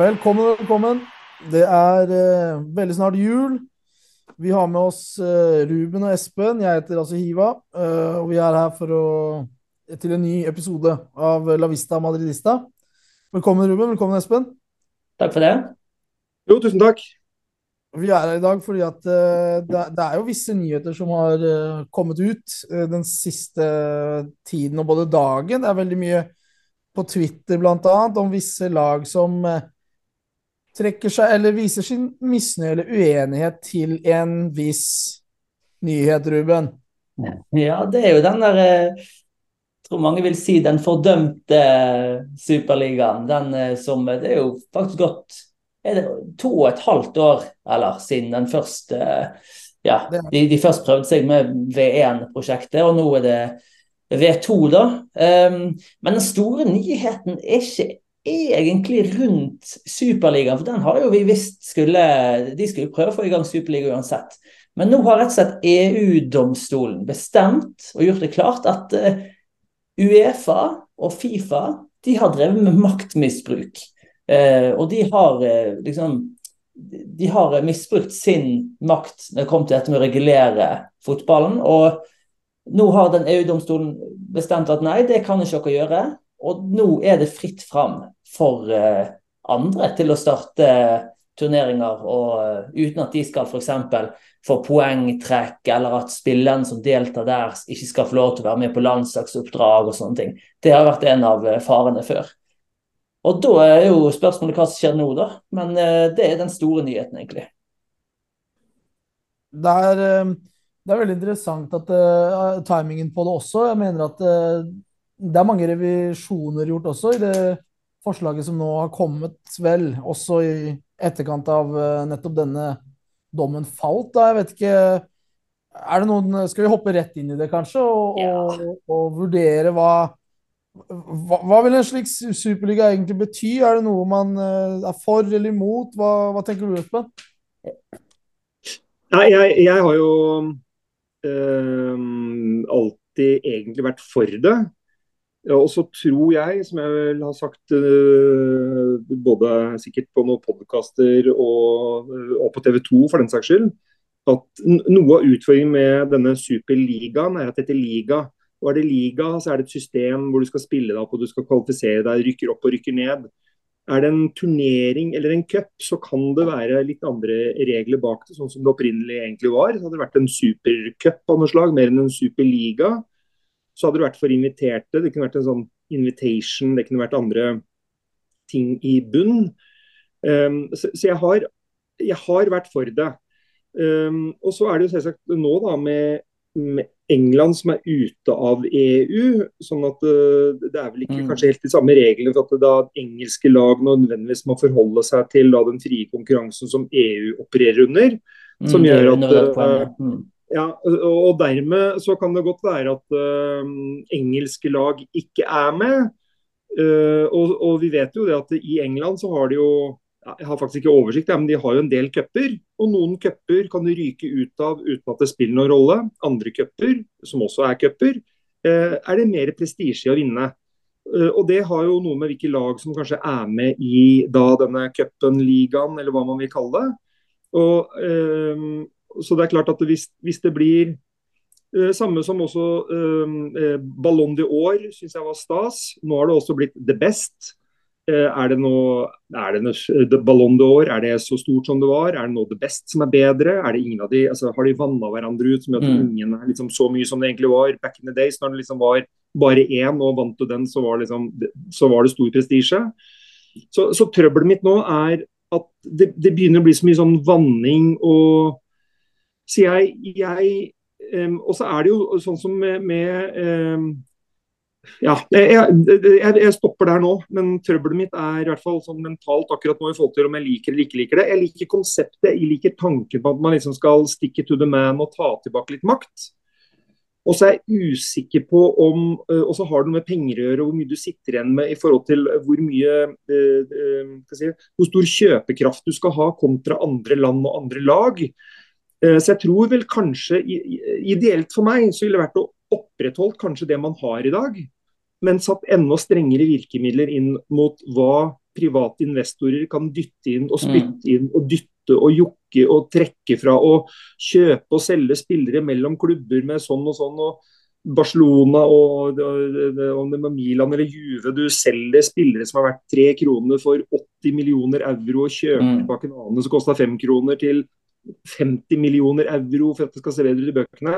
Velkommen, velkommen. Det er eh, veldig snart jul. Vi har med oss eh, Ruben og Espen. Jeg heter altså Hiva. eh, og vi er her for å, til en ny episode av La Vista Madridista. Velkommen, Ruben. Velkommen, Espen. Takk for det. Jo, tusen takk. Vi er her i dag fordi at eh, det, er- det er jo visse nyheter som har eh, kommet ut eh, den siste tiden og både dagen. Det er veldig mye på Twitter bl.a. om visse lag som trekker seg eller viser sin misnøye eller uenighet til en viss nyhet, Ruben. Ja, det er jo den der eh, Jeg tror mange vil si den fordømte eh, superligaen. Den eh, som Det er jo faktisk gått det to og et halvt år eller siden den første eh, Ja, de, de først prøvde seg med V1-prosjektet, og nå er det V2, da. Um, men den store nyheten er ikke egentlig rundt Superligaen, for den har jo vi visst skulle De skulle prøve å få i gang Superliga uansett. Men nå har rett og slett EU-domstolen bestemt og gjort det klart at eh, Uefa og Fifa de har drevet med maktmisbruk. Eh, og de har eh, liksom De har misbrukt sin makt når det kom til dette med å regulere fotballen. Og nå har den EU-domstolen bestemt at nei, det kan ikke dere gjøre. Og nå er det fritt fram for eh, andre til å starte turneringer og, eh, uten at de skal f.eks. få poengtrekk, eller at spillerne som deltar der, ikke skal få lov til å være med på landslagsoppdrag og sånne ting. Det har vært en av eh, farene før. Og da er jo spørsmålet hva som skjer nå, da. Men det er den store nyheten, egentlig. Det er, det er veldig interessant at uh, timingen på det også. Jeg mener at eh, det er mange revisjoner gjort også i det forslaget som nå har kommet, vel, også i etterkant av eh, nettopp denne dommen falt. Da. Jeg vet ikke er det noen, Skal vi hoppe rett inn i det, kanskje, og, Ja. og, og vurdere hva, hva Hva vil en slik superliga egentlig bety? Er det noe man eh, er for eller imot? Hva, hva tenker du, Espen? Nei, jeg, jeg har jo øh, alltid egentlig vært for det. Ja, Og så tror jeg, som jeg vel har sagt øh, både sikkert på noen podkaster og, og på TV 2 for den saks skyld, at noe av utfordringen med denne superligaen er at dette liga og er det liga, så er det et system hvor du skal spille deg opp og du skal kvalifisere deg, rykker opp og rykker ned. Er det en turnering eller en cup, så kan det være litt andre regler bak det, sånn som det opprinnelig egentlig var. Så hadde det vært en supercup av noe slag, mer enn en superliga. Så hadde det vært for inviterte. Det kunne vært en sånn invitation, det kunne vært andre ting i bunn. Um, så, så jeg, har, jeg har vært for det. Um, og så er det jo selvsagt nå da med, med England som er ute av EU. sånn at uh, Det er vel ikke Mm. kanskje helt de samme reglene for at da engelske lag nødvendigvis må forholde seg til da, den frie konkurransen som EU opererer under. Som Mm, gjør at. Mm. Ja, og, dermed så kan det godt være at uh, engelske lag ikke er med. Uh, og, og vi vet jo det at i England så har de jo Jeg har faktisk ikke oversikt, men de har jo en del cuper. Og noen cuper kan du ryke ut av uten at det spiller noen rolle. Andre cuper, som også er cuper, uh, er det mer prestisje å vinne. Og det har jo noe med hvilke lag som kanskje er med i da denne cupen, ligaen, eller hva man vil kalle det. Og så det er klart at hvis, hvis det blir eh, samme som også eh, Ballon d'Or syns jeg var stas. Nå har det også blitt The Best. Eh, er det noe, er det noe Ballon Ballon d'Or, er det så stort som det var? Er det nå The Best som er bedre? Er det ingen av de, altså Har de vanna hverandre ut som gjør at Mm. ingen er liksom så mye som det egentlig var back in the days? Når det liksom var bare én, og vant du den, så var, liksom, så var det stor prestisje. Så, så trøbbelet mitt nå er at det, det begynner å bli så mye sånn vanning og så jeg, jeg um, Og så er det jo sånn som med, med um, Ja, jeg, jeg, jeg, stopper der nå, men trøbbelet mitt er i hvert fall sånn mentalt akkurat nå i forhold til om jeg liker eller ikke liker det. Jeg liker konseptet, jeg liker tanken på at man liksom skal stick it to the man og ta tilbake litt makt. Og så er jeg usikker på om Og så har det noe med penger å gjøre, hvor mye du sitter igjen med i forhold til hvor mye eh, eh, si, Hvor stor kjøpekraft du skal ha kontra andre land og andre lag. Eh, Så jeg tror vel kanskje Ideelt for meg så ville det vært å opprettholdt kanskje det man har i dag, men satt enda strengere virkemidler inn mot hva private investorer kan dytte inn og spytte inn og dytte og jokke og trekke fra og kjøpe og selge spillere mellom klubber med sånn og sånn. og Barcelona og, og, og Milan eller Juve, du selger spillere som har vært tre kroner for 80 millioner euro, og kjøper mm. tilbake en annen som kosta fem kroner, til 50 millioner euro for at det skal se bedre ut i bøkene.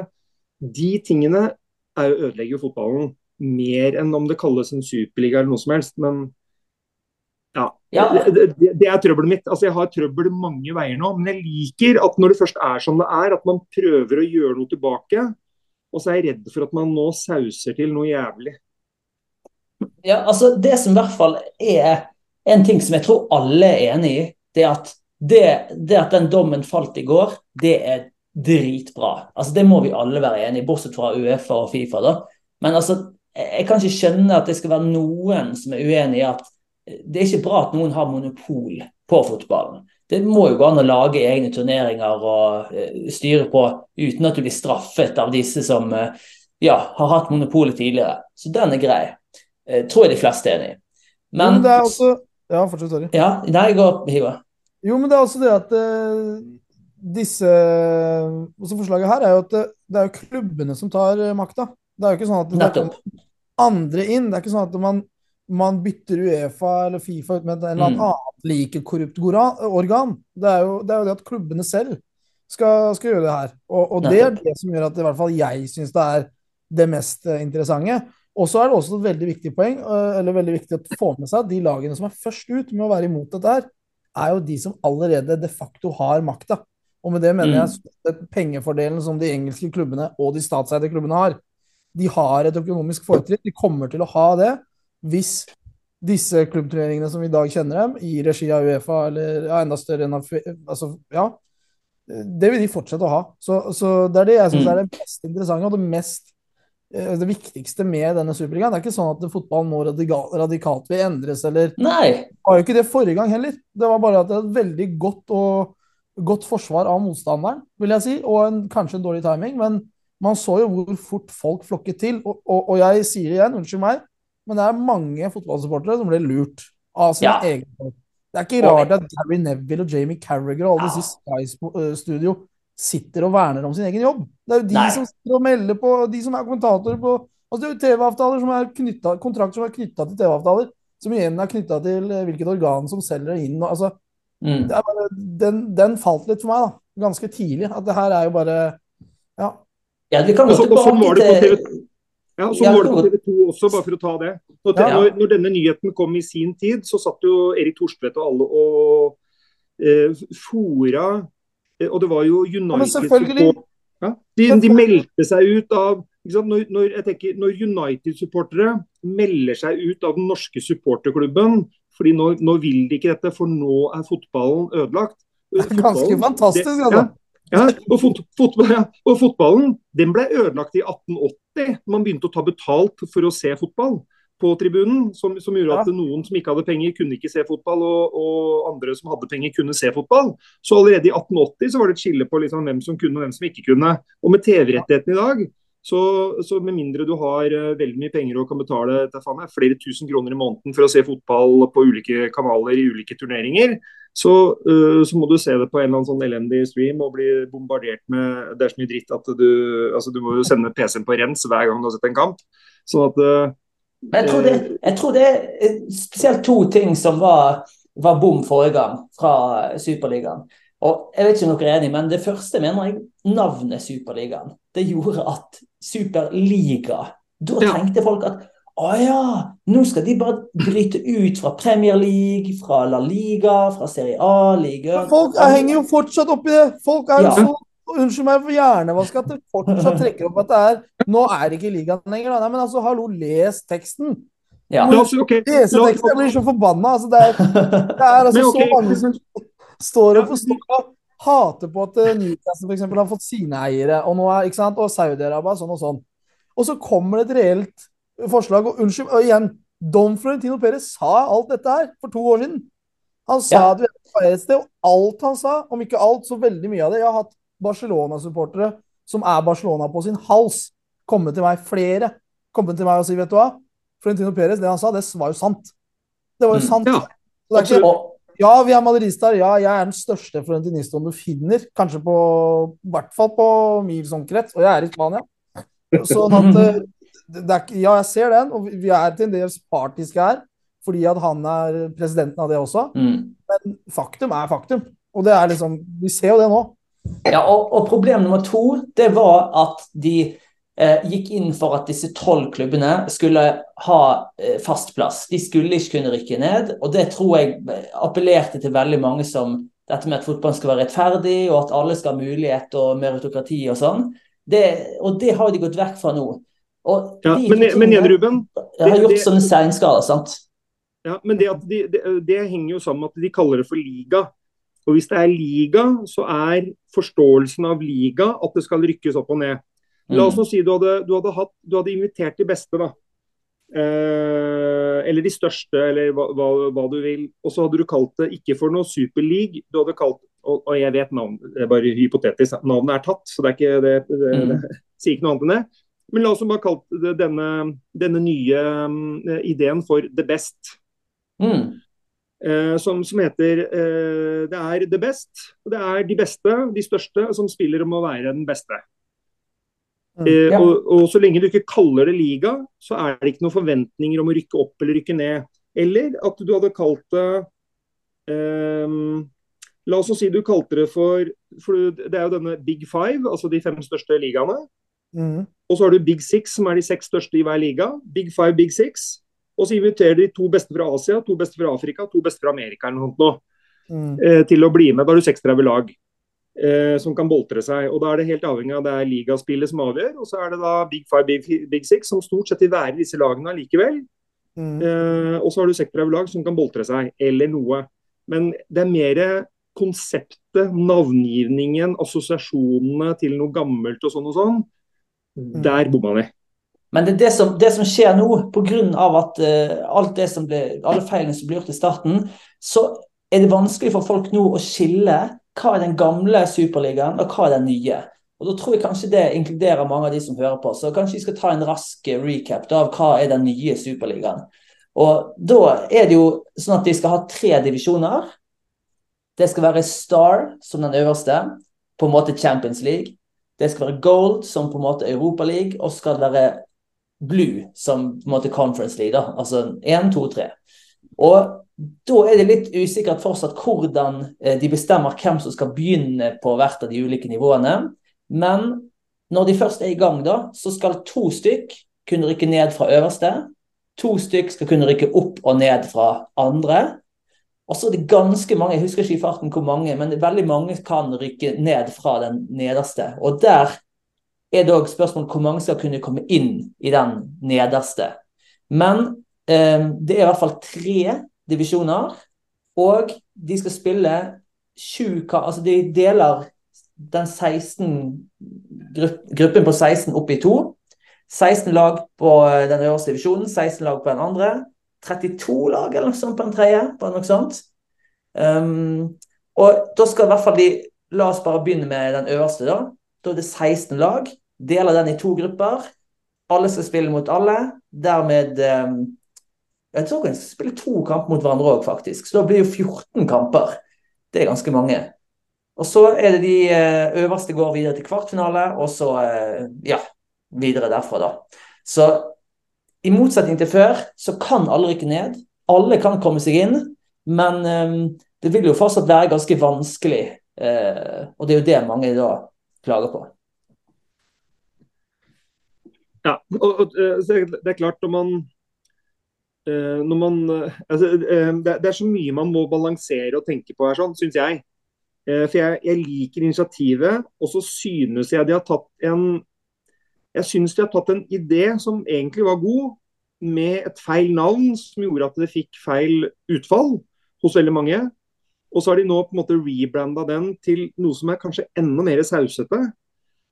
De tingene er ødelegger jo fotballen mer enn om det kalles en superliga eller noe som helst. Men ja, ja. Det, det, det, er trøbbelet mitt. Altså, jeg har trøbbel mange veier nå. Men jeg liker at når det først er som det er, at man prøver å gjøre noe tilbake. Og så er jeg redd for at man nå sauser til noe jævlig. Ja, altså Det som i hvert fall er en ting som jeg tror alle er enig i, det er at det, det at den dommen falt i går, det er dritbra. Altså Det må vi alle være enig i, bortsett fra Uefa og Fifa. da. Men altså, jeg kan ikke skjønne at det skal være noen som er uenig i at det er ikke bra at noen har monopol på fotballen. Det må jo gå an å lage egne turneringer og uh, styre på uten at du blir straffet av disse som uh, ja, har hatt monopolet tidligere. Så den er grei. Tror jeg de fleste er enig i. Men, men, det er også Ja, fortsett, sorry. Ja, nei, gå Hiva. Jo, men det er også det at disse også Forslaget her er jo at det, det, er jo klubbene som tar makta. Det er jo ikke sånn at det kommer andre inn. Det er ikke sånn at man man bytter Uefa eller Fifa ut med et eller annet mm. like korrupt organ. Det er, jo, det er, jo, det at klubbene selv skal, skal gjøre det her. Og, og, det er det som gjør at i hvert fall jeg syns det er det mest eh, interessante. Og så er det også et veldig viktig poeng, eh, eller veldig viktig å få med seg at de lagene som er først ut med å være imot dette her, er jo de som allerede de facto har makta. Og med det mener jeg mm. pengefordelen som de engelske klubbene og de statseide klubbene har. De har et økonomisk fortrinn. De kommer til å ha det hvis disse klubbturneringene som vi i dag kjenner dem, i regi av Uefa eller ja, enda større enn altså, ja, det vil de fortsette å ha. Så, så det er det jeg syns mm. er det mest interessante og det mest det viktigste med denne superligaen. Det er ikke sånn at fotballen nå radikalt, radikalt vil endres, eller Nei. Det var jo ikke det forrige gang heller. Det var bare at det er et veldig godt og godt forsvar av motstanderen, vil jeg si, og en, kanskje en dårlig timing. Men man så jo hvor fort folk flokket til. Og, og, og jeg sier igjen, unnskyld meg, men det er mange fotballsupportere som ble lurt av sine ja. egne folk. Det er ikke rart at Gary Neville og Jamie Carriger og alle disse Sky-studio sitter og verner om sin egen jobb. Det er jo de Nei. som sitter og melder på, de som er kommentatorer på altså Det er jo TV-avtaler som er knyttet, kontrakter som er knytta til TV-avtaler, som igjen er knytta til eh, hvilket organ som selger inn. Og, altså, mm. bare, den, den, falt litt for meg, da. Ganske tidlig. At det her er jo bare Ja. ja vi kan gå tilbake til ja, Så var det på TV 2 også, bare for å ta det. Når, ja. når, når, denne nyheten kom i sin tid, så satt jo Erik Torstvedt og alle og eh, fora Og det var jo United ja, de, de, meldte seg ut av Når, når, når United-supportere melder seg ut av den norske supporterklubben fordi nå, nå, vil de ikke dette, for nå er fotballen ødelagt. Er ganske fantastisk, Det, Ja, og, fot, fotball, ja, og, fotballen den ble ødelagt i 1880. Man begynte å ta betalt for å se fotball på tribunen. Som, som gjorde at noen som ikke hadde penger, kunne ikke se fotball, og, og, andre som hadde penger, kunne se fotball. Så allerede i 1880 så var det et skille på liksom hvem som kunne og hvem som ikke kunne. Og med TV-rettigheten i dag så, så, med mindre du har uh, veldig mye penger og kan betale faen, flere tusen kroner i måneden for å se fotball på ulike kanaler i ulike turneringer, så, uh, så, må du se det på en eller annen sånn elendig stream og bli bombardert med Det er så mye dritt at du altså du må sende PC-en på rens hver gang du har sett en kamp. Sånn at uh, jeg tror, det, jeg tror, det, er spesielt to ting som var, var bom forrige gang fra Superligaen. Og jeg vet ikke om dere er enig, men Det første mener jeg navnet Superligaen. Det gjorde at Superliga Da tenkte folk at å ja, nå skal de bare bryte ut fra Premier League, fra La Liga, fra Serie A-liga. Folk henger jo fortsatt oppi det. Folk er jo ja. så Unnskyld meg for hjernevask at det fortsatt trekker opp at det er Nå er det ikke ligaen lenger. Nei, men altså, hallo, les teksten. Ja. Lese teksten. Jeg blir så forbanna. Altså, det, er, det er altså okay. så mange som står og forstår hater på at eh, Newcastle eksempel, har fått sine eiere, og nå er, ikke sant, og Saudi-Arabia sånn og sånn. Og så kommer det et reelt forslag, og unnskyld, og igjen, Don Florentino Perez sa alt dette her for to år siden. Han sa ja. det et sted, og alt han sa, om ikke alt, så veldig mye av det Jeg har hatt Barcelona-supportere som er Barcelona på sin hals, komme til meg, flere, komme til meg og si, vet du hva, Florentino Perez, det han sa, det var jo sant. Det var jo mm, sant. Ja. Det er ikke, ja, vi er madridister. Ja, jeg er den største florentinistoen du finner. Kanskje på I hvert fall på milsomkrets. Og jeg er i Spania. Sånn at eh, det er, Ja, jeg ser den, og vi er til en dels partiske her. Fordi at han er presidenten av det også. Mm. Men faktum er faktum. Og det er liksom Vi ser jo det nå. Ja, og, og problem nummer to, det var at de eh, gikk inn for at disse tolv klubbene skulle ha eh, fast plass. De skulle ikke kunne rykke ned, og det tror jeg appellerte til veldig mange som dette med at fotballen skal være rettferdig, og at alle skal ha mulighet og meritokrati og sånn. Det, og det har de gått vekk fra nå. Og Ja, de men, men igjen, Ruben Ruben. har det- gjort det- sånne seinskader, sant. Ja, men det, de, det, det henger jo sammen med at de kaller det for liga. Og hvis det er liga, så er forståelsen av liga at det skal rykkes opp og ned. La oss Mm. nå si du hadde, du hadde, hatt, du hadde invitert de beste, da. Eh, eller de største, eller hva, hva, hva du vil. Og så hadde du kalt det ikke for noe superleague. Du hadde kalt og, og jeg vet navnet, det er bare hypotetisk, navnet er tatt, så det er ikke det, det, Mm. det sier ikke noe annet enn det. Men la oss bare kalle denne, denne nye um, ideen for the best. Mm. Eh, som, som heter eh, Det er the best. og Det er de beste, de største, som spiller om å være den beste. Mm. Eh, Ja. og, og så lenge du ikke kaller det liga, så er det ikke noen forventninger om å rykke opp eller rykke ned. Eller at du hadde kalt det ehm, La oss si du kalte det for For det er jo denne Big Five, altså de fem største ligaene. Mm. Og så har du Big Six, som er de seks største i hver liga. Big Five, Big Six. Og så inviterer de to beste fra Asia, to beste fra Afrika, to beste fra Amerika eller noe sånt Mm. eh, til å bli med. Da har du 36 lag eh, som kan boltre seg. Og Da er det helt avhengig av det er ligaspillet som avgjør. Og så er det da Big Five, Big, Big Six, som stort sett vil være disse lagene likevel. Mm. Eh, og så har du 36 lag som kan boltre seg, eller noe. Men det er mer konseptet, navngivningen, assosiasjonene til noe gammelt og sånn og sånn. Der bomma de. Men det, det, som, det som skjer nå, pga. Uh, eh, alle feilene som ble gjort i starten, så er det vanskelig for folk nå å skille hva er den gamle superligaen og hva er den nye. Og Da tror jeg kanskje det inkluderer mange av de som hører på. Så kanskje vi skal ta en rask eh, recap da, av hva er den nye superligaen. Og Da er det jo sånn at de skal ha tre divisjoner. Det skal være Star som den øverste, på en måte Champions League. Det skal være Gold som på en måte Europa League, og skal det være Blue som på en måte Conference leader. Altså én, to, tre. Og da er det litt usikkert fortsatt hvordan eh, de bestemmer hvem som skal begynne på hvert av de ulike nivåene. Men når de først er i gang, da, så skal to stykk kunne rykke ned fra øverste. To stykk skal kunne rykke opp og ned fra andre. Og så er det ganske mange, jeg husker ikke i farten hvor mange, men veldig mange kan rykke ned fra den nederste. Og der er det òg spørsmål hvor mange skal kunne komme inn i den nederste. Men eh, det er i hvert fall tre divisjoner, og de skal spille sju Altså de deler den 16 gruppen på 16 opp i to. 16 lag på den øverste divisjonen, 16 lag på den andre. 32 lag eller noe sånt på den tredje. På noe sånt. Um, og da skal i hvert fall de La oss bare begynne med den øverste, da. Da er det 16 lag. Deler den i to grupper. Alle skal spille mot alle. Dermed um, Jeg tror skal spille to kamper mot hverandre òg, faktisk. Så da blir jo 14 kamper. Det er ganske mange. Og så er det de eh, øverste går videre til kvartfinale, og så eh, ja, videre derfra, da. Så i motsetning til før, så kan alle rykke ned. Alle kan komme seg inn, men eh, det vil jo fortsatt være ganske vanskelig. Eh, og det er jo det mange da klager på. Ja, og, og eh, det er klart når man eh, når man eh, altså, det, er så mye man må balansere og tenke på her, sånn, syns jeg. For jeg, jeg liker initiativet, og så synes jeg de har tatt en Jeg synes de har tatt en idé som egentlig var god, med et feil navn som gjorde at det fikk feil utfall hos veldig mange. Og så har de nå på en måte rebranda den til noe som er kanskje enda mer sausete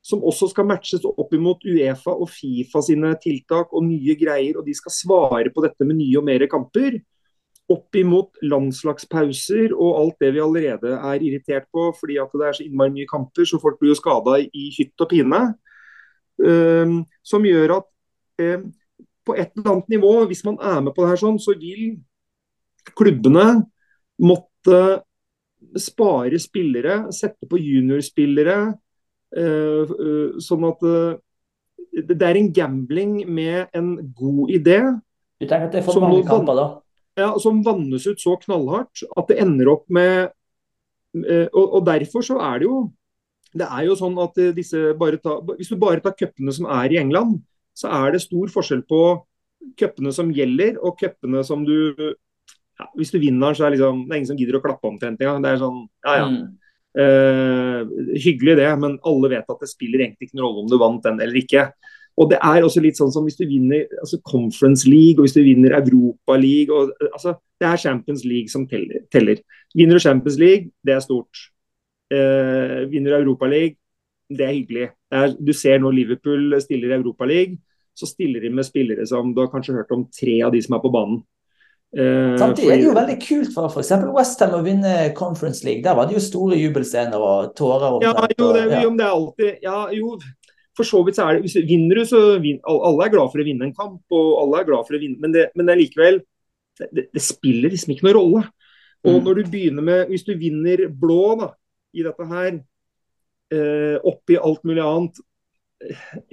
som også skal matches opp imot Uefa og Fifa sine tiltak og nye greier. Og de skal svare på dette med nye og mer kamper. Opp imot landslagspauser og alt det vi allerede er irritert på fordi at det er så innmari mye kamper, så folk blir jo skada i hytt og pine. Um, som gjør at um, på et eller annet nivå, hvis man er med på det her sånn, så vil klubbene måtte spare spillere, sette på juniorspillere. Eh, eh, sånn at det er en gambling med en god idé. Du tenker at det er for mange kamper, da? Ja, Som vannes ut så knallhardt at det ender opp med og, derfor så er det jo det er jo sånn at disse bare ta, Hvis du bare tar cupene som er i England, så er det stor forskjell på cupene som gjelder, og cupene som du ja, Hvis du vinner, så er liksom, det er ingen som gidder å klappe omtrent engang. Det er sånn, ja ja. Mm. Uh, hyggelig det, men alle vet at det spiller egentlig ikke noen rolle om du vant den eller ikke. Og det er også litt sånn som hvis du vinner altså Conference League og hvis du vinner Europa League og, altså, Det er Champions League som teller. Vinner du Champions League, det er stort. Uh, vinner du Europa League, det er hyggelig. Det er, du ser nå Liverpool stiller i Europa League så stiller de med spillere som du har kanskje hørt om tre av de som er på banen. Uh, Samtidig er det jo veldig kult for f.eks. Westham å vinne Conference League. Der var det jo store jubelscener og tårer. Og ja, jo, det, jo, det er alltid Ja, jo, for så vidt så er det Vinner du, så vin, Alle er glad for å vinne en kamp, og alle er glad for å vinne, men det, men det er likevel det, det, spiller liksom ikke noen rolle. Og mm. når du begynner med Hvis du vinner blå da, i dette her, eh, oppi alt mulig annet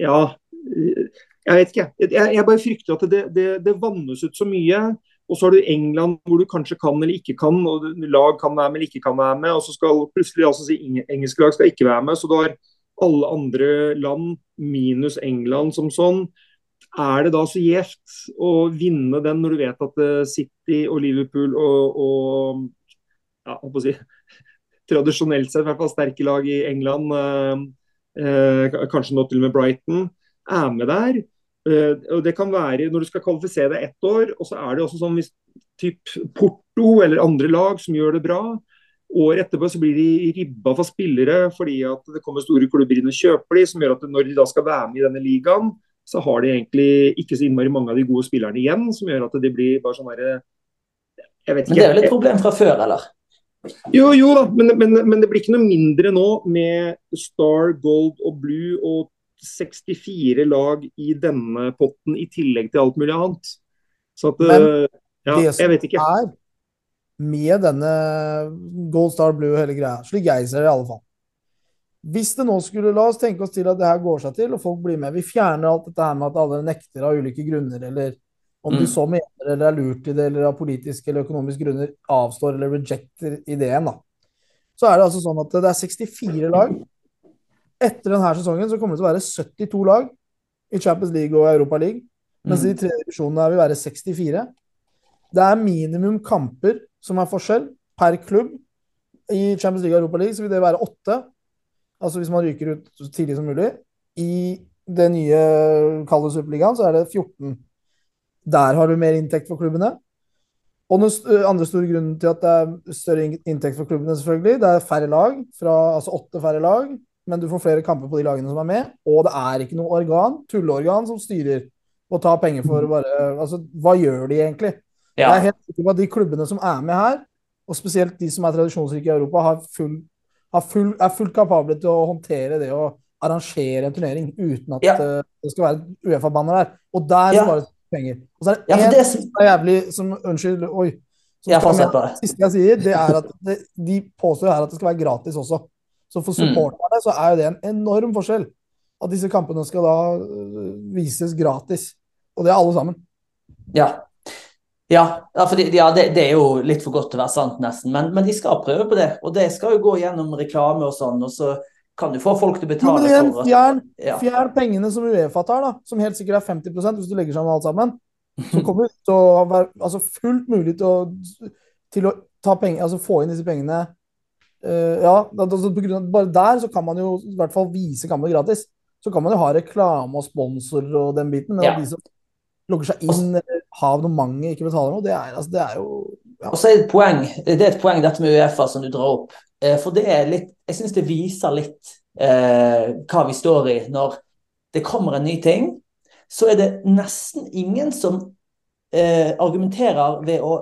Ja, jeg vet ikke. Jeg, jeg bare frykter at det, det, det, vannes ut så mye. Og så har du England hvor du kanskje kan eller ikke kan, og lag kan være med eller ikke kan være med. Og så skal plutselig altså si engelske lag skal ikke være med. Så du har alle andre land minus England som sånn. Er det da så gjevt å vinne den når du vet at eh, City og Liverpool og, og ja, si, tradisjonelt sett i hvert fall sterke lag i England, eh, eh, kanskje nå til og med Brighton, er med der? Uh, og det kan være når du skal kvalifisere deg ett år, og så er det også sånn hvis typ Porto eller andre lag som gjør det bra. Året etterpå så blir de ribba for spillere fordi at det kommer store klubber inn og kjøper de, som gjør at når de da skal være med i denne ligaen, så har de egentlig ikke så innmari mange av de gode spillerne igjen, som gjør at de blir bare sånn herre Men det er vel et problem fra før, eller? Jo, jo da, men, men, men, det blir ikke noe mindre nå med Star, Gold og Blue og 64 lag i denne potten, i tillegg til alt mulig annet. Så at Men eh, ja, jeg vet ikke. er med denne Gold Star Blue og hele greia, slik jeg ser det i alle fall Hvis det nå skulle La oss tenke oss til at det her går seg til, og folk blir med. Vi fjerner alt dette her med at alle nekter av ulike grunner, eller om mm. de så mener eller er lurt i det, eller av politiske eller økonomiske grunner avstår eller rejecter ideen, da. Så er det altså sånn at det er 64 lag etter denne sesongen så kommer det til å være 72 lag i Champions League og Europa League. Mens mm. de tre divisjonene vil være 64. Det er minimum kamper som er forskjell per klubb. I Champions League og Europa League så vil det være åtte. Altså hvis man ryker ut så tidlig som mulig. I det nye kalde Superligaen så er det 14. Der har du mer inntekt for klubbene. Og den andre store grunnen til at det er større inntekt for klubbene, selvfølgelig, det er færre lag, fra, altså åtte færre lag men du får flere kamper på de lagene som er med. Og det er ikke noe organ, tulleorgan, som styrer og tar penger for å bare Altså, hva gjør de egentlig? Ja. Jeg er helt sikker på at de klubbene som er med her, og spesielt de som er tradisjonsrike i Europa, har full, har full, er fullt kapable til å håndtere det å arrangere en turnering uten at ja. uh, det skal være et Uefa-banner der. Og der ja. spares penger. Og så er det én ja, det... som er jævlig som Unnskyld, oi. Som jeg det. siste jeg sier, det er at det, de påstår her at det skal være gratis også. Så for mm. supporterne så er jo det en enorm forskjell. At disse kampene skal da øh, vises gratis. Og det er alle sammen. Ja. Ja, fordi, ja det, det, er jo litt for godt til å være sant, nesten. Men, men, de skal prøve på det. Og det skal jo gå gjennom reklame og sånn. Og så kan du få folk til å betale jo, igjen, for fjern, ja. fjern pengene som Uefa tar, da. Som helt sikkert er 50% hvis du legger sammen alt sammen. Så kommer det til å være altså fullt mulig til å, til å ta penger, altså få inn disse pengene ja, altså, bare der så kan man jo i hvert fall vise kampen gratis. Så kan man jo ha reklame og sponsorer og den biten, men ja. de som logger seg inn har abonnementet, ikke betaler noe, det er, altså, det er jo ja. Og så er det et poeng, det er et poeng dette med Uefa som du drar opp. Uh, for det er litt Jeg syns det viser litt uh, hva vi står i når det kommer en ny ting. Så er det nesten ingen som argumenterer ved å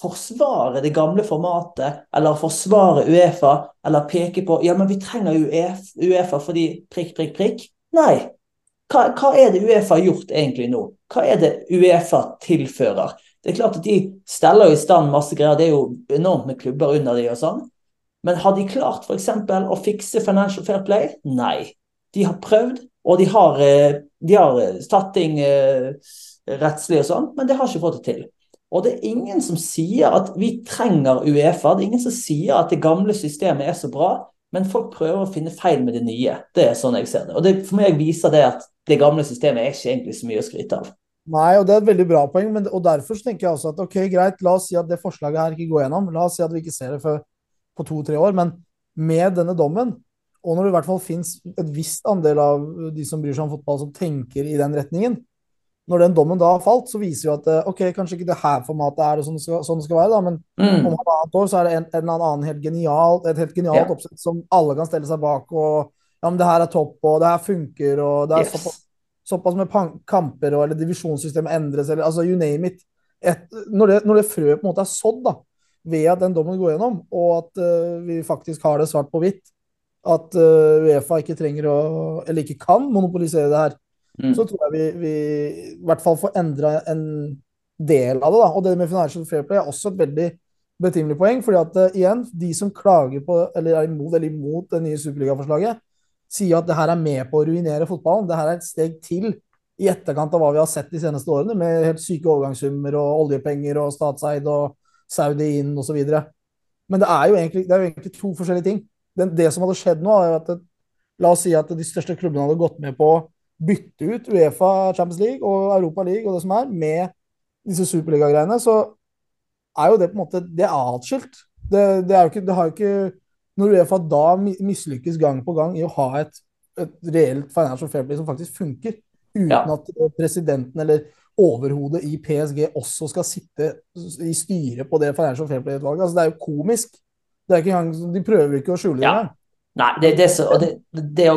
forsvare det gamle formatet, eller forsvare Uefa, eller peke på ja, men vi trenger Uefa fordi prikk, prikk, prikk. Nei. Hva, hva er det Uefa har gjort egentlig nå? Hva er det Uefa tilfører? Det er klart at De steller i stand masse greier, det er jo enormt med klubber under de og sånn. Men har de klart f.eks. å fikse Financial Fair Play? Nei. De har prøvd, og de har, eh, de har tatt ting eh, rettslig og sånn, men det har ikke fått det til. Og det er ingen som sier at vi trenger Uefa. Det er ingen som sier at det gamle systemet er så bra, men folk prøver å finne feil med det nye. Det er sånn jeg ser det. Og det, for meg viser det at det gamle systemet er ikke egentlig så mye å skryte av. Nei, og det er et veldig bra poeng, men, og derfor tenker jeg også at ok, greit, la oss si at det forslaget her ikke går gjennom. La oss si at vi ikke ser det før på to-tre år, men med denne dommen, og når det i hvert fall finnes et visst andel av de som bryr seg om fotball, som tenker i den retningen, når den dommen da har falt, så viser jo at eh, ok, kanskje ikke det her formatet er det sånn det skal, sånn det skal være, da, men mm. om halvannet år så er det en, en eller annen helt genial, et helt genialt yeah. oppsett som alle kan stelle seg bak. og ja, men det her er topp, og det her funker, og det er yes. såpass, såpass, med kamper, og, eller divisjonssystemet endres, eller altså you name it. Et, når, det, når det frøet på en måte er sådd, da, ved at den dommen går gjennom, og at uh, vi faktisk har det svart på hvitt, at uh, Uefa ikke trenger å, eller ikke kan monopolisere det her, mm. så tror jeg vi, vi, i hvert fall får endra en del av det. da, Og det med Financial Fair Play er også et veldig betimelig poeng. fordi at uh, igjen, de som klager på, eller er imot, eller imot det nye superligaforslaget, sier at det her er med på å ruinere fotballen. Det her er et steg til i etterkant av hva vi har sett de seneste årene, med helt syke overgangssummer og oljepenger og statseid og Saudi inn osv. Men det er, egentlig, det er jo egentlig to forskjellige ting. Det, det som hadde skjedd nå, er at det, la oss si at de største klubbene hadde gått med på bytte ut Uefa Champions League og Europa League og det som er, med disse superligagreiene, så er jo det på en måte det er atskilt. Det, det, er jo ikke, det har jo ikke Når Uefa da mislykkes gang på gang i å ha et, et reelt financial fair play som faktisk funker, uten ja. at presidenten eller overhodet i PSG også skal sitte i styret på det Financial Fair Play-utvalget. Altså, det er jo komisk. Det er ikke engang, de prøver ikke å skjule det. Nei, det, det, så, det, det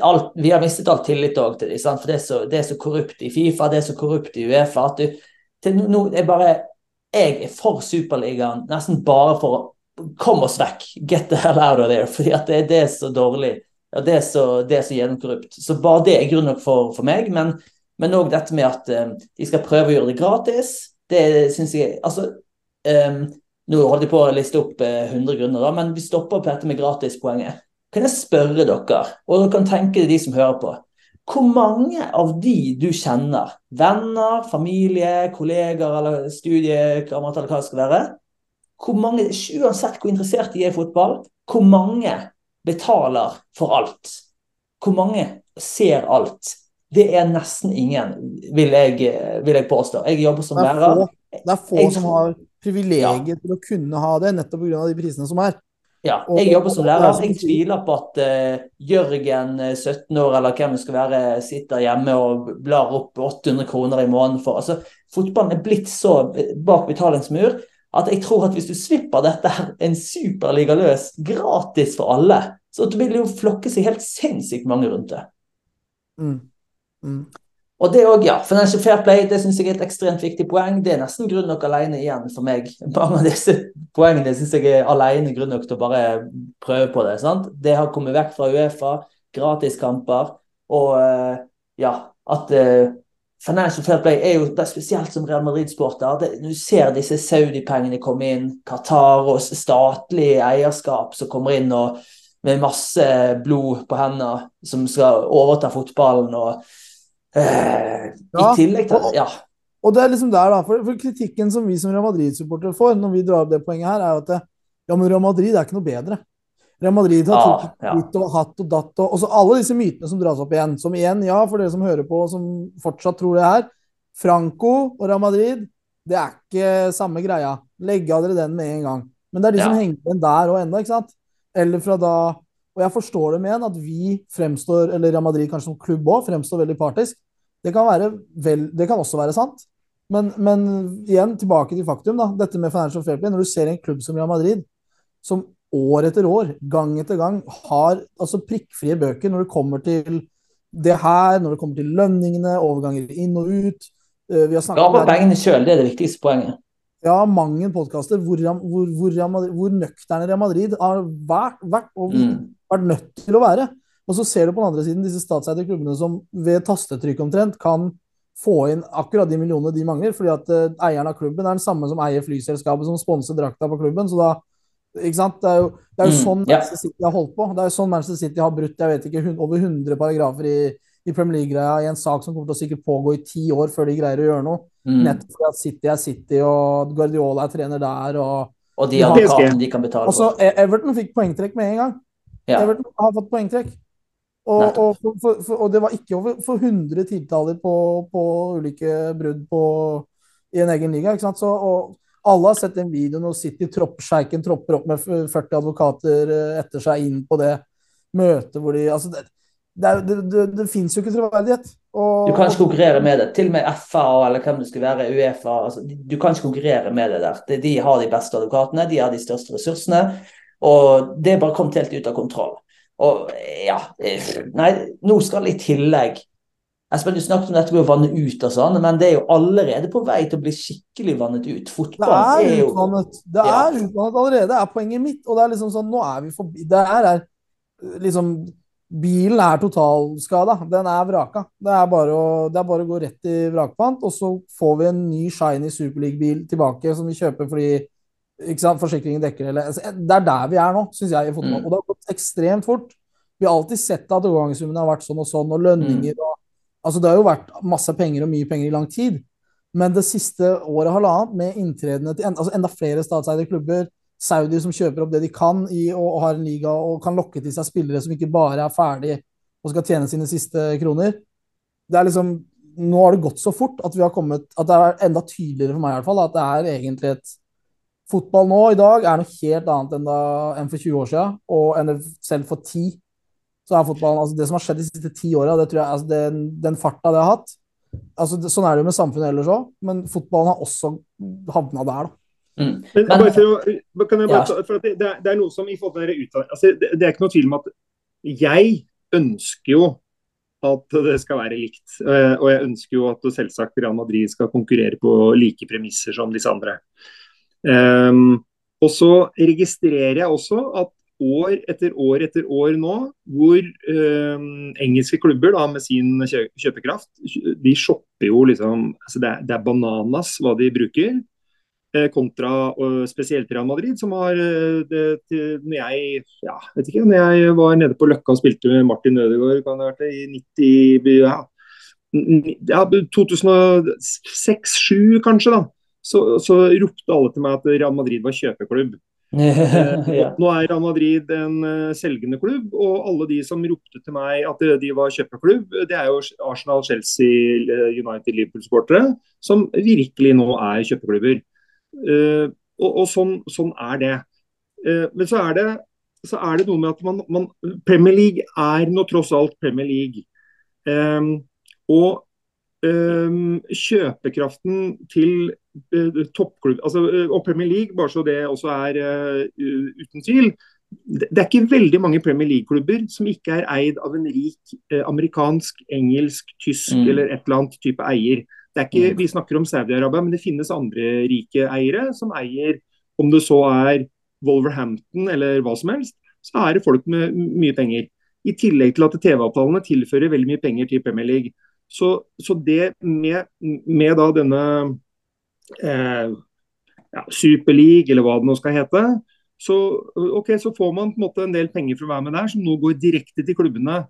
alt, Vi har mistet all tillit til dem. For er, så, det er, så, korrupt i Fifa, det er så korrupt i Uefa at du, til nå er bare, Jeg er for Superligaen nesten bare for å komme oss vekk. Get the hell out of there. Fordi at det, er så dårlig. Ja, det, er så, det er så gjennomkorrupt. Så bare det er grunn nok for, for meg. Men òg dette med at um, de skal prøve å gjøre det gratis. Det syns jeg Altså um, Nå holdt jeg på å liste opp uh, eh, 100 grunner, da, men vi stopper på dette med gratispoenget. Kan jeg spørre dere, og dere kan tenke de som hører på, hvor mange av de du kjenner, venner, familie, kolleger eller studiekamerater eller hva det skal være, hvor mange, uansett hvor interessert de er i fotball, hvor mange betaler for alt? Hvor mange ser alt? Det er nesten ingen, vil jeg, vil jeg påstå. Jeg jobber som det lærer. Få, det er få jeg, som har privilegiet ja. til å kunne ha det, nettopp pga. de prisene som er. Ja, jeg og, jobber som lærer. Jeg tviler på at uh, Jørgen, 17 eh, år, eller hvem det skal være, sitter hjemme og blar opp 800 kroner i måneden for Altså, Fotballen er blitt så bak betalingsmur at jeg tror at hvis du slipper dette her, en superliga løs, gratis for alle, så vil det jo flokke seg helt sinnssykt mange rundt det. Mm. Mm. Og det òg, ja. Financial fair play det synes jeg er et ekstremt viktig poeng. Det er nesten grunn nok alene igjen for meg. Mange av disse poengene syns jeg er alene grunn nok til å bare prøve på det. sant? Det har kommet vekk fra Uefa, gratiskamper og uh, ja, at uh, Financial fair play er jo det er spesielt som Real Madrid-sporter. Du ser disse Saudi-pengene komme inn, Qatar og statlig eierskap som kommer inn og med masse blod på hendene, som skal overta fotballen. og Eh, I tillegg til ja. Og det er liksom der da, for, for Kritikken som vi som Real Madrid-supportere får når vi drar opp det poenget her, er at ja, men Real Madrid er ikke noe bedre. Real Madrid har ja, ja. og hatt og datt og, og så alle disse mytene som dras opp igjen. Som igjen, ja, for dere som hører på som fortsatt tror det her. Franco og Real Madrid, det er ikke samme greia. Legg av dere den med en gang. Men det er de ja. som henger igjen der og ennå, ikke sant? Eller fra da og jeg forstår det med en at vi fremstår, eller Real Madrid kanskje som klubb òg, fremstår veldig partisk. Det kan, vel, det kan også være sant. Men, men, igjen, tilbake til faktum. da, Dette med Financial Fair Play. Når du ser en klubb som Real Madrid, som år etter år, gang etter gang, har altså prikkfrie bøker når det kommer til det her, når det kommer til lønningene, overganger inn og ut. Eh, vi har ja, på pengene sjøl, det er det viktigste poenget. Ja, mange podkaster hvor, hvor, hvor, hvor nøkterne Real Madrid har vært, vært og mm. Vært nødt til å være. Og så ser du på den andre siden disse statseide klubbene som ved tastetrykk omtrent kan få inn akkurat de millionene de mangler. fordi at uh, eieren av klubben er den samme som eier flyselskapet som sponser drakta på klubben. så da ikke sant? Det er jo, det er jo mm, sånn yeah. Manchester City har holdt på. Det er jo sånn Manchester City har brutt jeg vet ikke, over 100 paragrafer i, i Premier League-greia i en sak som kommer til å sikkert pågå i ti år før de greier å gjøre noe. Mm. Nettopp fordi at City er City, og Guardiola er trener der. og og de advokatene de kan betale for. Også Everton fikk poengtrekk med en gang. Ja. Everton har fått poengtrekk. Og, og, for, for, og, det var ikke over for 100 tiltaler på, på ulike brudd på, i en egen liga. ikke sant? Så, alle har sett den videoen og City i sjeiken tropper opp med 40 advokater eh, etter seg inn på det møtet hvor de altså det, det, det, det, det fins jo ikke troverdighet. Og, du kan ikke konkurrere med det. Til og med FA eller hvem det skal være, Uefa. Altså, du kan ikke konkurrere med det der. De, de har de beste advokatene, de har de største ressursene. Og det bare kommet helt ut av kontroll. Og ja Nei, nå skal i tillegg Espen, du snakket om dette med å vanne ut og sånn, men det er jo allerede på vei til å bli skikkelig vannet ut. Fotball det er, er jo utvannet. Det ja. er utvannet allerede, er poenget mitt. Og det er liksom sånn, nå er vi forbi Det er, er liksom Bilen er totalskada. Den er vraka. Det er, bare å, det er bare å gå rett i vrakpant, og så får vi en ny shiny Superleague-bil tilbake som vi kjøper fordi forsikringen dekker eller altså, Det er der vi er nå, syns jeg, i fotball. Mm. Og det har gått ekstremt fort. Vi har alltid sett at overgangssummene har vært sånn og sånn, og lønninger mm. og Altså, det har jo vært masse penger og mye penger i lang tid. Men det siste året halvannet, med inntredende til altså enda flere statseide klubber, Saudi som kjøper opp det de kan i, og, og, har en liga og kan lokke til seg spillere som ikke bare er ferdig og skal tjene sine siste kroner. Det er liksom Nå har det gått så fort at vi har kommet At det er enda tydeligere for meg i hvert fall at det er egentlig et Fotball nå i dag er noe helt annet enn, da, enn for 20 år siden, og enn selv for 10. Så er fotballen, altså Det som har skjedd de siste ti åra, altså den, den, farta det har hatt altså det, Sånn er det jo med samfunnet ellers òg, men fotballen har også havna der. da. Mm. Men, men, for, kan jeg bare, ja. for det, det, er noe som i forhold til utdanning altså, det, det er ikke noe tvil om at jeg ønsker jo at det skal være likt. Eh, og jeg ønsker jo at selvsagt Real Madrid skal konkurrere på like premisser som disse andre. Um, og så registrerer jeg også at år etter år etter år nå, hvor um, engelske klubber da, med sin kjøpekraft, de shopper jo liksom altså det, er, det er bananas hva de bruker. Eh, kontra spesielt Real Madrid, som har uh, det, til, når jeg ja, vet ikke, når jeg var nede på Løkka og spilte med Martin Ødegaard kan det ha vært det, i 90 ja, ja 2006-2007 kanskje, da så, så, ropte alle til meg at Real Madrid var kjøpeklubb. ja. Nå er Real Madrid en uh, selgende klubb, og alle de som ropte til meg at de var kjøpeklubb, det er jo Arsenal, Chelsea, United, Liverpool-sportere, som virkelig nå er kjøpeklubber. Og, og sånn, sånn, er det. Men så er det, så er det noe med at man, man, Premier League er nå tross alt Premier League. Og kjøpekraften til uh, toppklubb altså, uh, og Premier League, bare så det også er uh, uten tvil. Det, det er ikke veldig mange Premier League-klubber som ikke er eid av en rik amerikansk, engelsk, tysk mm. eller et eller annet type eier. Det er ikke, mm. Vi snakker om Saudi-Arabia, men det finnes andre rike eiere som eier, om det så er Wolverhampton eller hva som helst, så er det folk med mye penger. I tillegg til at TV-avtalene tilfører veldig mye penger til Premier League. Så, så det med, med da denne eh, ja, Superleague, eller hva det nå skal hete, så, okay, så, får man på en måte en del penger for å være med der, som nå går direkte til klubbene.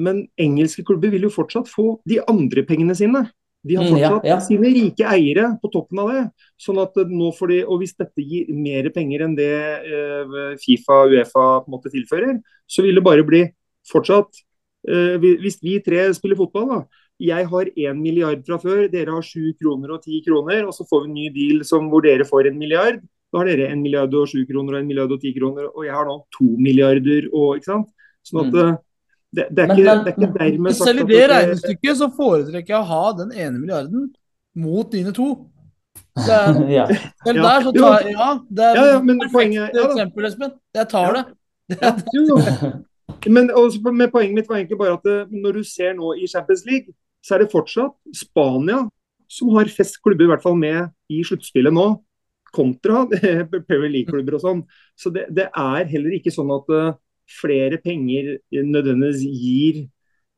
Men engelske klubber vil jo fortsatt få de andre pengene sine. De har fortsatt mm, ja, ja. sine rike eiere på toppen av det. sånn at nå får de, og Hvis dette gir mer penger enn det eh, Fifa og Uefa på en måte tilfører, så vil det bare bli fortsatt eh, Hvis vi tre spiller fotball, da, jeg har én milliard fra før, dere har sju kroner og ti kroner. Og så får vi en ny deal som, hvor dere får en milliard. Da har dere en milliard og sju kroner og en milliard og ti kroner. Og jeg har nå to milliarder og ikke sant. Sånn at mm. Eh, det, det, er ikke, det, er ikke, dermed sagt Selv i det regnestykket så foretrekker jeg å ha den ene milliarden mot dine to. Det er, ja. Selv der så tar jeg Ja, det er ja, ja, men poenget, ja, eksempel, Espen. Jeg tar det. Ja, jo. Men, også, med poenget mitt var egentlig bare at eh, når du ser nå i Champions League, så er det fortsatt Spania som har flest klubber i hvert fall med i sluttspillet nå, kontra Premier League-klubber og sånn. Så det, det, er heller ikke sånn at uh, flere penger nødvendigvis gir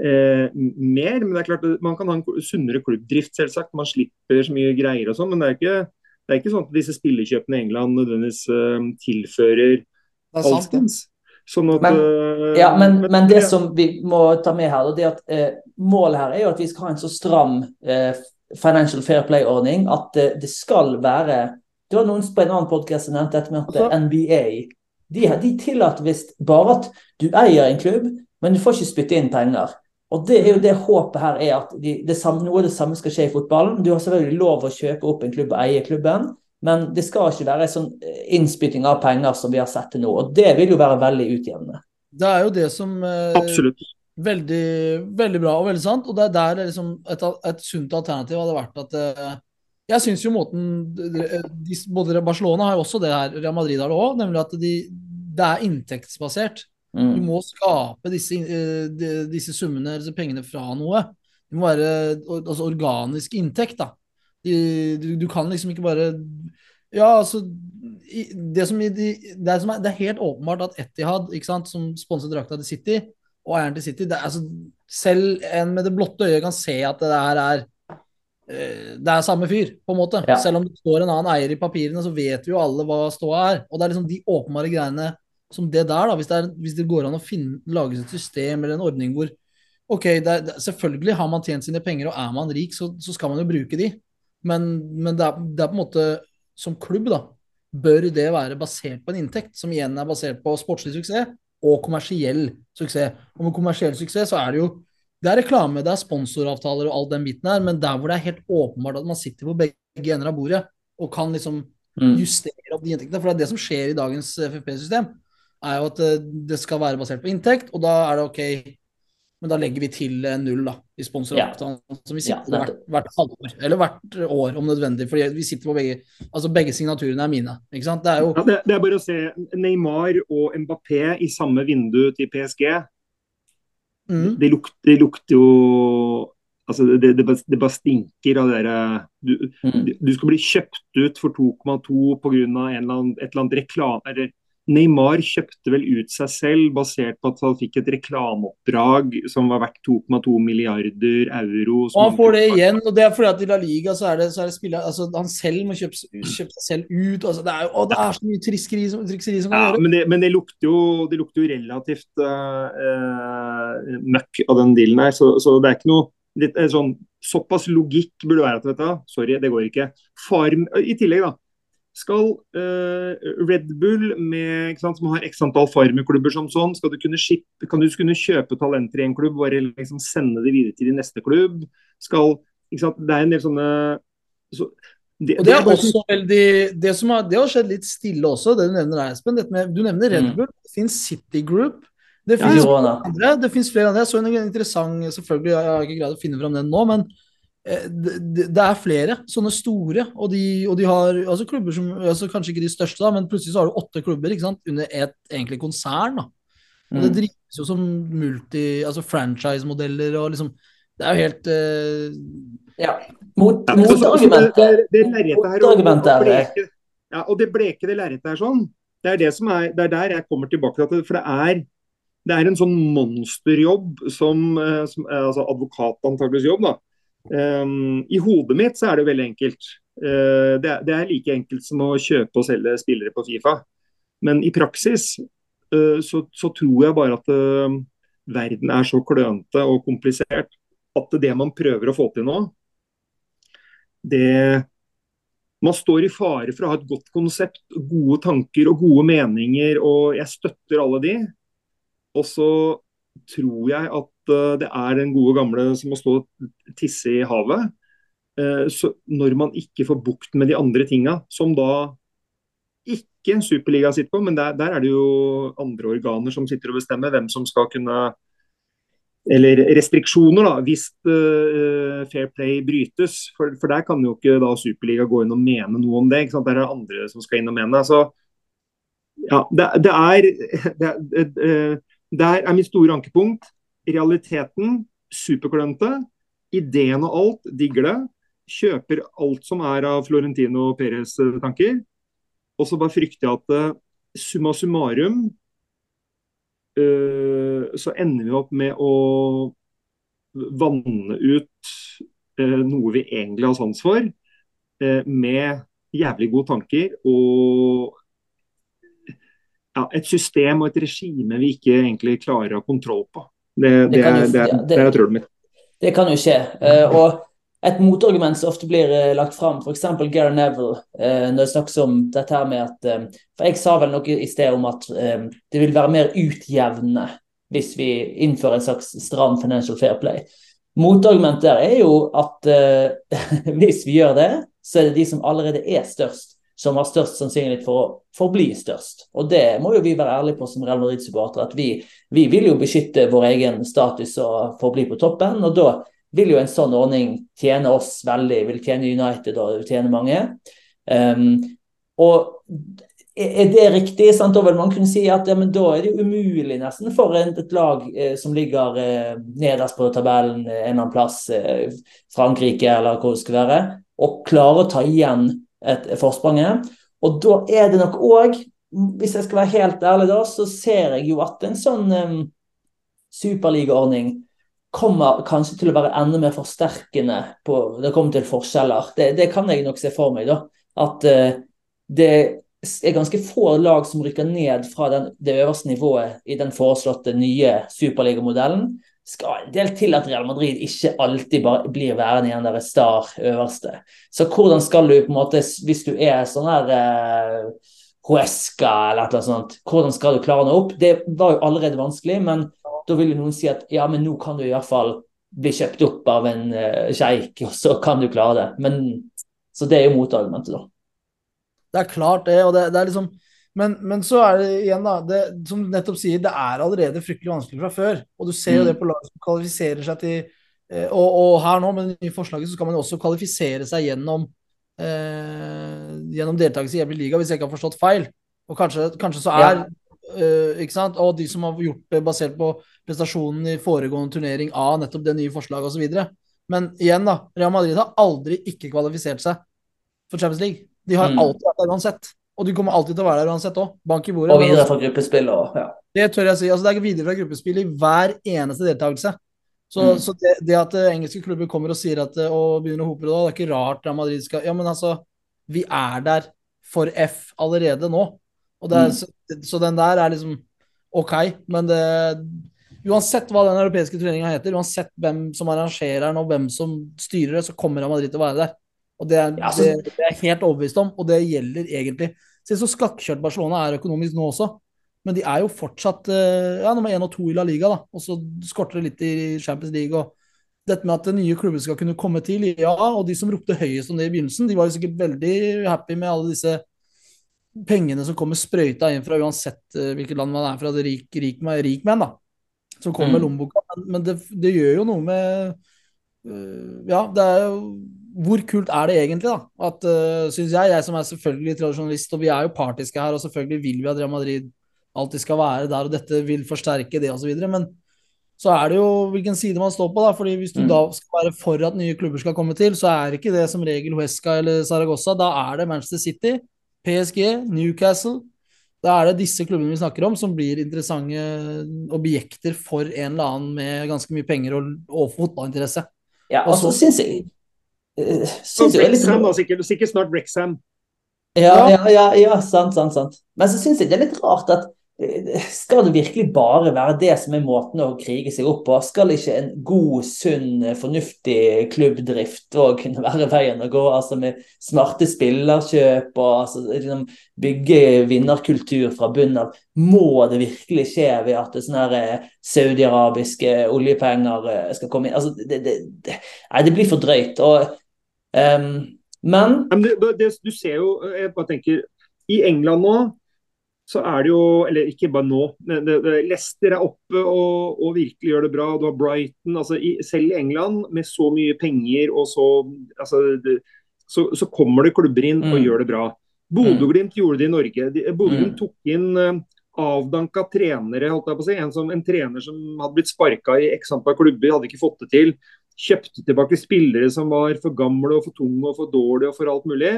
eh, mer. Men det er klart man kan ha en sunnere klubbdrift, selvsagt. Man slipper så mye greier og sånn. Men det er, ikke, det er ikke sånn at disse spillekjøpene i England nødvendigvis uh, tilfører alskens. Sånn at, men, eh, ja, men, men, men, det som vi må ta med her, det er at eh, målet her er jo at vi skal ha en så stram eh, financial fair play-ordning at eh, det skal være Det var noen på en annen podkast som nevnte dette med at altså, NBA de, de tillater visst bare at du eier en klubb, men du får ikke spytte inn penger. Og det er jo det håpet her er at de, det samme, noe av det samme skal skje i fotballen. Du har selvfølgelig lov å kjøpe opp en klubb og eie klubben, men det skal ikke være sånn eh, innspytting av penger som vi har sett til nå. Og det vil jo være veldig utjevnende. Det er jo det som eh, Absolutt. Veldig, veldig bra og veldig sant. Og det er der liksom et, et, sunt alternativ hadde vært at uh, Jeg syns jo måten de, Både Barcelona har jo også det her, Real Madrid har det òg, nemlig at de, det er inntektsbasert. Mm. Du må skape disse, eh, disse summene, disse pengene fra noe. Det må være altså, organisk inntekt, da. Du, du, kan liksom ikke bare Ja, altså Det som, det som er, det er helt åpenbart at Etihad, ikke sant, som sponset drakta til City, og eieren til City det altså, Selv en med det blotte øyet kan se at det her er eh, det er samme fyr, på en måte. Ja. Selv om det står en annen eier i papirene, så vet vi jo alle hva ståa er. Og det er liksom de åpenbare greiene som det der, da, hvis det, er, hvis det går an å finne, lage et system eller en ordning hvor Ok, er, selvfølgelig har man tjent sine penger, og er man rik, så, så skal man jo bruke de. Men, men det, er, det, er, på en måte Som klubb, da, bør det være basert på en inntekt, som igjen er basert på sportslig suksess og kommersiell suksess. Og med kommersiell suksess så er det jo det er reklame, det er sponsoravtaler og all den biten her, men der hvor det er helt åpenbart at man sitter på begge ender av bordet og kan liksom mm. justere opp de inntektene. For det er det som skjer i dagens FFP-system er jo at eh, det skal være basert på inntekt, og da er det ok men da legger vi til null da, i sponsoravtalen, ja. som vi sitter ja, hvert, hvert halvår, eller hvert år om nødvendig. For vi sitter på begge altså begge signaturene er mine. ikke sant? Det er jo ja, det, det, er bare å se Neymar og Mbappé i samme vindu til PSG. Mm. Det, lukter, det, lukter, jo Altså, det, det, det bare stinker av det du, mm. du, skal bli kjøpt ut for 2,2 pga. et eller annet reklame Neymar kjøpte vel ut seg selv basert på at han fikk et reklameoppdrag som var verdt 2,2 milliarder euro. Og han får det igjen, og det er fordi at i La Liga så er det, så er det spiller, altså Han selv må kjøpe, kjøpe seg selv ut. Altså det, er jo, det er så mye trikseri som, trikseri som kan ja, gjøre. Men det, men det lukter jo, det lukter jo relativt uh, møkk av den dealen her, så, så, det er ikke noe litt, sånn, Såpass logikk burde være at vet du, sorry, det går ikke. Farm, I tillegg, da skal uh, Red Bull, med, sant, som har x antall farmerklubber som sånn, skal du kunne shippe, kan du kunne kjøpe talenter i en klubb, bare liksom sende det videre til din neste klubb? Skal, sant, det er en del sånne så, det, og det, er også veldig, det, som har, det har skjedd litt stille også, det du nevner der, Espen. du nevner Red mm. Bull, det finnes City Group. Det finnes, ja, andre, det flere andre. Jeg så en interessant selvfølgelig, jeg har ikke greid å finne fram den nå, men det, det, er flere sånne store, og de, og de har altså klubber som altså Kanskje ikke de største, da, men plutselig så har du åtte klubber ikke sant, under et egentlig konsern. da. Og Det mm. drives jo som multi, altså franchise-modeller og liksom Det er jo helt uh... Ja. Mot, ja, mot argumentet. Det, det, ja, og det blekede lerretet er sånn. Det er, det, som er, det er der jeg kommer tilbake til. For det er, det er en sånn monsterjobb som, eh, som altså advokat antakeligvis jobb, da Um, I hodet mitt så er det veldig enkelt. Uh, det, det, er like enkelt som å kjøpe og selge spillere på Fifa. Men i praksis uh, så, så, tror jeg bare at uh, verden er så klønete og komplisert at det man prøver å få til nå, det Man står i fare for å ha et godt konsept, gode tanker og gode meninger, og jeg støtter alle de. Og så tror jeg at Eh, det er den gode gamle som må stå og tisse i havet. Eh, så når man ikke får bukt med de andre tinga, som da ikke en superliga sitter på, men der, der, er det jo andre organer som sitter og bestemmer hvem som skal kunne Eller restriksjoner, da, hvis uh, fair play brytes. For, for, der kan jo ikke da Superliga gå inn og mene noe om det. Der er det andre som skal inn og mene. Så ja, det, det er det, det, Der er mitt store ankepunkt realiteten superklønete. Ideen og alt, digger det. Kjøper alt som er av Florentino Perez-tanker. Og så bare frykter jeg at uh, summa summarum uh, så ender vi opp med å vanne ut eh, noe vi egentlig har sans for, eh, med jævlig gode tanker og ja, et system og et regime vi ikke egentlig klarer å ha kontroll på. Det, det, det, jo, det, det, er trøbbelen mitt. Det kan jo skje. Uh, og et motargument som ofte blir uh, lagt fram, f.eks. Gary Neville, uh, når det snakkes om dette her med at uh, For jeg sa vel noe i sted om at det vil være mer utjevnende hvis vi innfører en slags stram financial fair play. Motargumentet der er jo at hvis vi gjør det, så er det de som allerede er størst, som har størst sannsynlighet for å forbli størst. Og det må jo vi være ærlige på som Real Madrid-supportere, at vi, vi, vil jo beskytte vår egen status og forbli på toppen. og da vil jo en sånn ordning tjene oss veldig, vil tjene United og tjene mange. Um, og er det riktig? Sant? Da vil man kunne si at ja, da er det umulig nesten for et lag eh, som ligger eh, nederst på tabellen eh, en eller annen plass, eh, Frankrike eller hvor det skal være, å klare å ta igjen et, et forspranget. Og da er det nok òg, hvis jeg skal være helt ærlig da, så ser jeg jo at en sånn um, superligaordning kommer kanskje til å være enda mer forsterkende på det kommer til forskjeller. Det, det kan jeg nok se for meg. da, At uh, det er ganske få lag som rykker ned fra den, det øverste nivået i den foreslåtte nye superligamodellen. Skal en del til at Real Madrid ikke alltid blir værende igjen der star øverste. Så hvordan skal du på en måte, hvis du er sånn her eh, Huesca eller noe sånt, hvordan skal du klare nå opp? Det var jo allerede vanskelig, men da vil jo noen si at ja, men nå kan du i hvert fall bli kjøpt opp av en eh, sjeik, og så kan du klare det. Men, så det er jo motargumentet, da. Det er klart, det. og det, det er liksom men, men, så er det igjen, da, det, som du nettopp sier, det er allerede fryktelig vanskelig fra før. Og du ser jo mm. det på lag som kvalifiserer seg til eh, og, og, her nå, med det nye forslaget, så skal man også kvalifisere seg gjennom eh, gjennom deltakelse i Every Liga, hvis jeg ikke har forstått feil. Og kanskje, kanskje så er ja. Uh, ikke sant? Og de som har gjort det basert på prestasjonen i foregående turnering av nettopp det nye forslaget osv. Men igjen, da. Real Madrid har aldri ikke kvalifisert seg for Champions League. De har mm. alltid vært der uansett. Og de kommer alltid til å være der uansett òg. Bank i bordet. Og videre fra gruppespill og ja. Det tør jeg si. Altså, det er videre fra gruppespill i hver eneste deltakelse. Så, mm. så det, det, at engelske klubber kommer og sier at og begynner å hope det, det er ikke rart Real Madrid skal Ja, men altså, vi er der for F allerede nå. Er, mm. så, så, den der er liksom OK, men det Uansett hva den europeiske turneringa heter, uansett hvem som arrangerer den og hvem som styrer det, så kommer Real Madrid til å være der. Og det er, ja, så, det, det er helt overbevist om, og det gjelder egentlig. Se så skakkjørt Barcelona er økonomisk nå også. Men de er jo fortsatt eh, ja, nummer én og to i La Liga, da. Og så skorter det litt i Champions League. og dette med at nye klubber skal kunne komme til, ja. Og de som ropte høyest om det i begynnelsen, de var jo sikkert veldig happy med alle disse pengene som kommer sprøyta inn fra uansett uh, hvilket land man er fra, det rik, rik, rik menn, da, som kommer mm. med lommeboka. Men, det, det, gjør jo noe med uh, Ja, det er jo Hvor kult er det egentlig, da? At, uh, synes jeg, jeg som er selvfølgelig tradisjonalist, og vi er jo partiske her, og selvfølgelig vil vi at Real Madrid alltid skal være der, og dette vil forsterke det, osv. Men så er det jo hvilken side man står på, da. fordi hvis du mm. da skal være for at nye klubber skal komme til, så er ikke det som regel Huesca eller Saragossa. Da er det Manchester City, PSG, Newcastle. Da er det disse klubbene vi snakker om, som blir interessante objekter for en eller annen med ganske mye penger og, og fotballinteresse. Ja, og så synes jeg uh, synes jeg litt... da, sikkert, sikkert snart Brexham. Ja, ja, ja, ja, sant, sant, sant. Men så syns jeg det er litt rart at skal det virkelig bare være det som er måten å krige seg opp på? Skal ikke en god, sunn, fornuftig klubbdrift òg kunne være veien å gå? Altså med smarte spillerkjøp og altså, liksom, bygge vinnerkultur fra bunnen av. Må det virkelig skje ved at sånne eh, saudiarabiske oljepenger eh, skal komme inn? Altså, det, det, det, nei, det blir for drøyt. Og, um, men, men Du ser jo, jeg bare tenker, i England nå så er det jo Eller ikke bare nå. Leicester er oppe og, og, virkelig gjør det bra. Du har Brighton. altså i, Selv i England, med så mye penger og så altså, det, så, så, kommer det klubber inn og mm. gjør det bra. Bodø-Glimt mm. gjorde det i Norge. Bodø-Glimt mm. tok inn uh, avdanka trenere. holdt jeg på å si, en, som, en trener som hadde blitt sparka i x antall klubber, hadde ikke fått det til. Kjøpte tilbake spillere som var for gamle og for tunge og for dårlige og for alt mulig.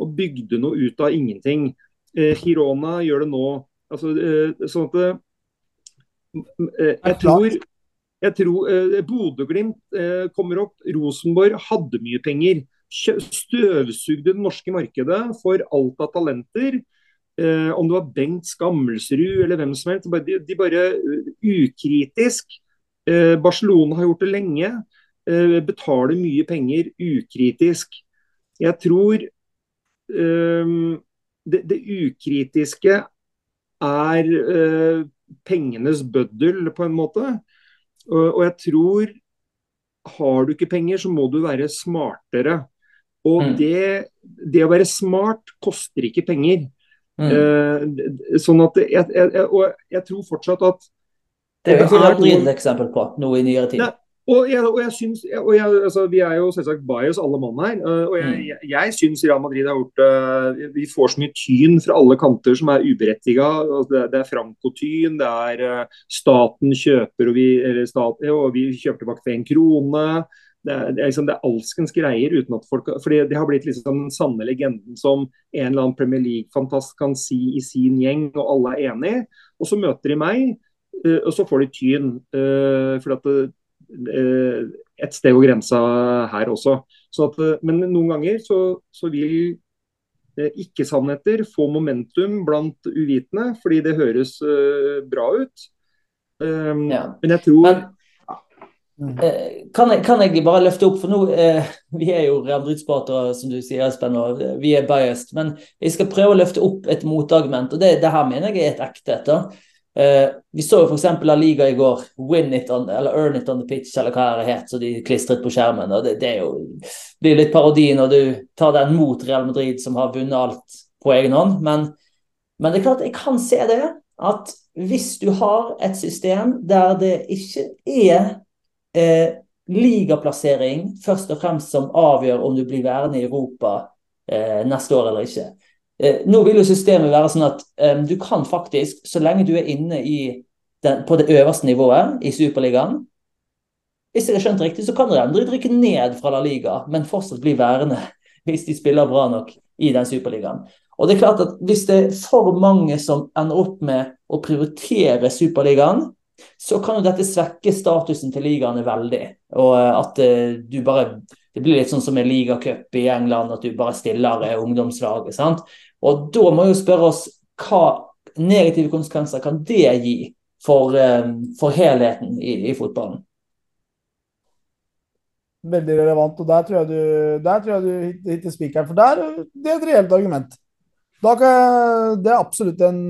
Og bygde noe ut av ingenting. Eh, Hirona gjør det nå. Altså, eh, sånn at eh, jeg tror Jeg tror eh, Bodø-Glimt eh, kommer opp. Rosenborg hadde mye penger. Støvsugde det norske markedet for alt av talenter. Eh, om det var Bengt Skammelsrud eller hvem som helst. De, de bare ukritisk. Eh, Barcelona har gjort det lenge. Eh, betaler mye penger ukritisk. Jeg tror um, det, det, ukritiske er uh, pengenes bøddel, på en måte. Og, og, jeg tror har du ikke penger, så må du være smartere. Og mm. det, det, å være smart koster ikke penger. Mm. Uh, sånn at jeg, jeg, Og jeg tror fortsatt at Det er ikke Real et eksempel på noe i nyere tid. Ne, og jeg, og jeg syns, og jeg, altså, Vi er jo selvsagt bias alle mann her. Eh, og jeg, mm. jeg, jeg syns Real Madrid har gjort uh, Vi får så mye tyn fra alle kanter som er uberettiga. Det, det, er Franco-tyn, det er uh, staten kjøper og vi, stat, og vi kjøper tilbake for én krone. Det er, det er, liksom, det er alskens greier uten at folk fordi Det har blitt liksom den sanne legenden som en eller annen Premier League-fantast kan si i sin gjeng, og alle er enig. Og så møter de meg, uh, og så får de tyn. Fordi at det, et sted hvor grensa her også. At, eh, men noen ganger så, så vil eh, ikke-sannheter få momentum blant uvitende, fordi det høres bra ut. Um, ja. Men jeg tror men, kan, jeg, kan, jeg, bare løfte opp, for nå eh, Vi er jo Real som du sier, Espen, og vi er biased. Men jeg skal prøve å løfte opp et motargument, og det, det her mener jeg er et ekte et. Uh, vi så jo f.eks. La Liga i går. Win it on, eller earn it on the pitch, eller hva det het, så de klistret på skjermen. og Det, det er jo, blir litt parodi når du tar den mot Real Madrid, som har vunnet alt på egen hånd. Men, men det er klart, jeg kan se det. At hvis du har et system der det ikke er eh, ligaplassering først og fremst som avgjør om du blir værende i Europa eh, neste år eller ikke, Eh, nå vil jo systemet være sånn at um, du kan faktisk, så lenge du er inne den, på det øverste nivået i Superligaen Hvis jeg har skjønt riktig, så kan de endre rykke ned fra La Liga, men fortsatt bli værende hvis de spiller bra nok i den Superligaen. Og det er klart at Hvis det er for mange som ender opp med å prioritere Superligaen, så kan jo dette svekke statusen til ligaene veldig. Og eh, at du bare Det blir litt sånn som en ligacup i England, at du bare stiller ungdomslaget. sant? Og da må vi jo spørre oss hva negative konsekvenser kan det gi for, eh, for helheten i, i, fotballen? Veldig relevant, og der tror jeg du, der tror jeg du hitter spikeren. For der, det er et reelt argument. Jeg, det er absolutt en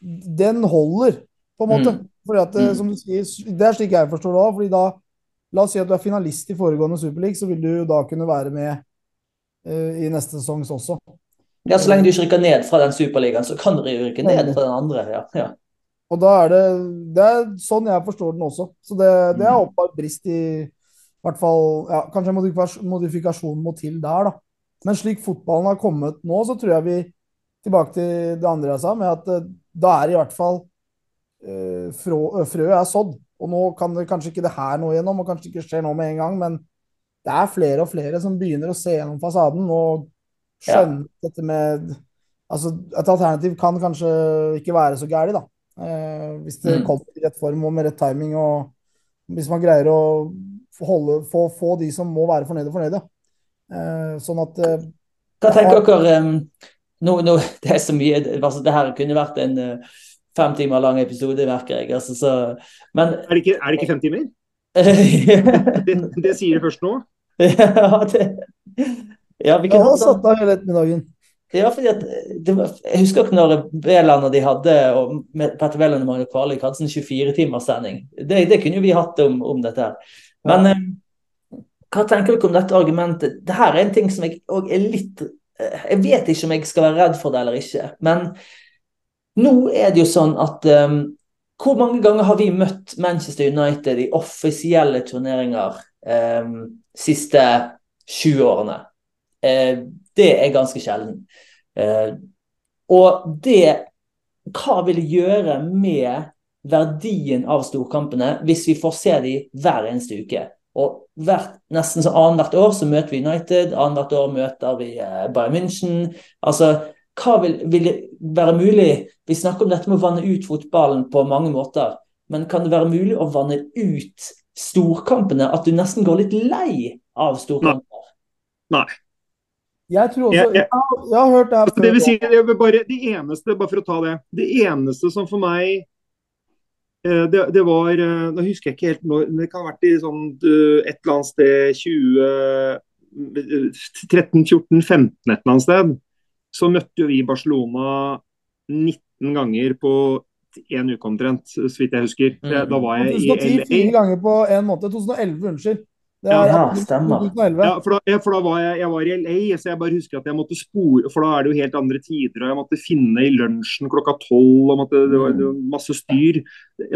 Den holder, på en måte. Mm. Fordi at, mm. som du sier, Det er slik jeg forstår det òg. fordi da La oss si at du er finalist i foregående Superleague, så vil du da kunne være med uh, i neste sesong også. Ja, Så lenge du ikke rykker ned fra den superligaen, så kan du rykke ned fra den andre. ja. ja. Og da er det, det er sånn jeg forstår den også. Så det, det er mm. åpenbart brist i hvert fall, ja, Kanskje modifikasjonen må til der, da. Men slik fotballen har kommet nå, så tror jeg vi Tilbake til det andre jeg sa, med at eh, da er i hvert fall frø frøet er sådd. Og nå kan det kanskje ikke det her nå igjennom, og kanskje ikke skjer nå med en gang, men det er flere og flere som begynner å se gjennom fasaden. og skjønne ja. dette med Altså, et alternativ kan kanskje ikke være så gærent, da. Eh, hvis det mm. kommer i rett form og med rett timing, og hvis man greier å holde, få, få, de som må være fornøyde, fornøyde. Eh, sånn at eh, Hva tenker dere um, nå, nå, Det er så mye altså, Det her kunne vært en uh, fem timer lang episode, merker jeg. Altså, så, men, er, det ikke, er det ikke fem timer? det, det sier du først nå? ja, det ja, vi kunne hatt satt av hele ettermiddagen. Ja, fordi at det, Jeg husker ikke når Veland og de hadde og Petter Veland og Magne Kvalvik hadde sånn 24-timers-sending. Det, det, kunne jo vi hatt om, om dette. her. Men ja. eh, hva tenker dere om dette argumentet? Dette er en ting som jeg òg er litt eh, Jeg vet ikke om jeg skal være redd for det eller ikke. Men nå er det jo sånn at um, Hvor mange ganger har vi møtt Manchester United i offisielle turneringer um, siste 20 årene? Eh, det er ganske sjelden. Eh, og det Hva vil det gjøre med verdien av storkampene hvis vi får se dem hver eneste uke? Og hvert, nesten så Annethvert år så møter vi United, annethvert år møter vi eh, Bayern München. Altså, hva vil, vil, det være mulig Vi snakker om dette med å vanne ut fotballen på mange måter. men kan det være mulig å vanne ut storkampene? At du nesten går litt lei av storkamper? Nei. Jeg tror også Jeg- jeg- Jeg, har- jeg har hørt det her før. det vil si, det, bare, det eneste, bare for å ta det Det eneste som for meg eh, det, det var eh, Nå husker jeg ikke helt når, det kan ha vært i sånn eh, et eller annet sted 2013-14-15 et eller annet sted. Så møtte jo vi Barcelona 19 ganger på én uke omtrent, så vidt jeg husker. Da var jeg i 2010 fire ganger på en måned. 2011, unnskyld. Det er ja, stemmer. Ja, for da, ja, for da var jeg, jeg var i LA, så jeg bare husker at jeg måtte spore For da er det jo helt andre tider, og jeg måtte finne i lunsjen klokka tolv, og måtte, det, var, det var masse styr.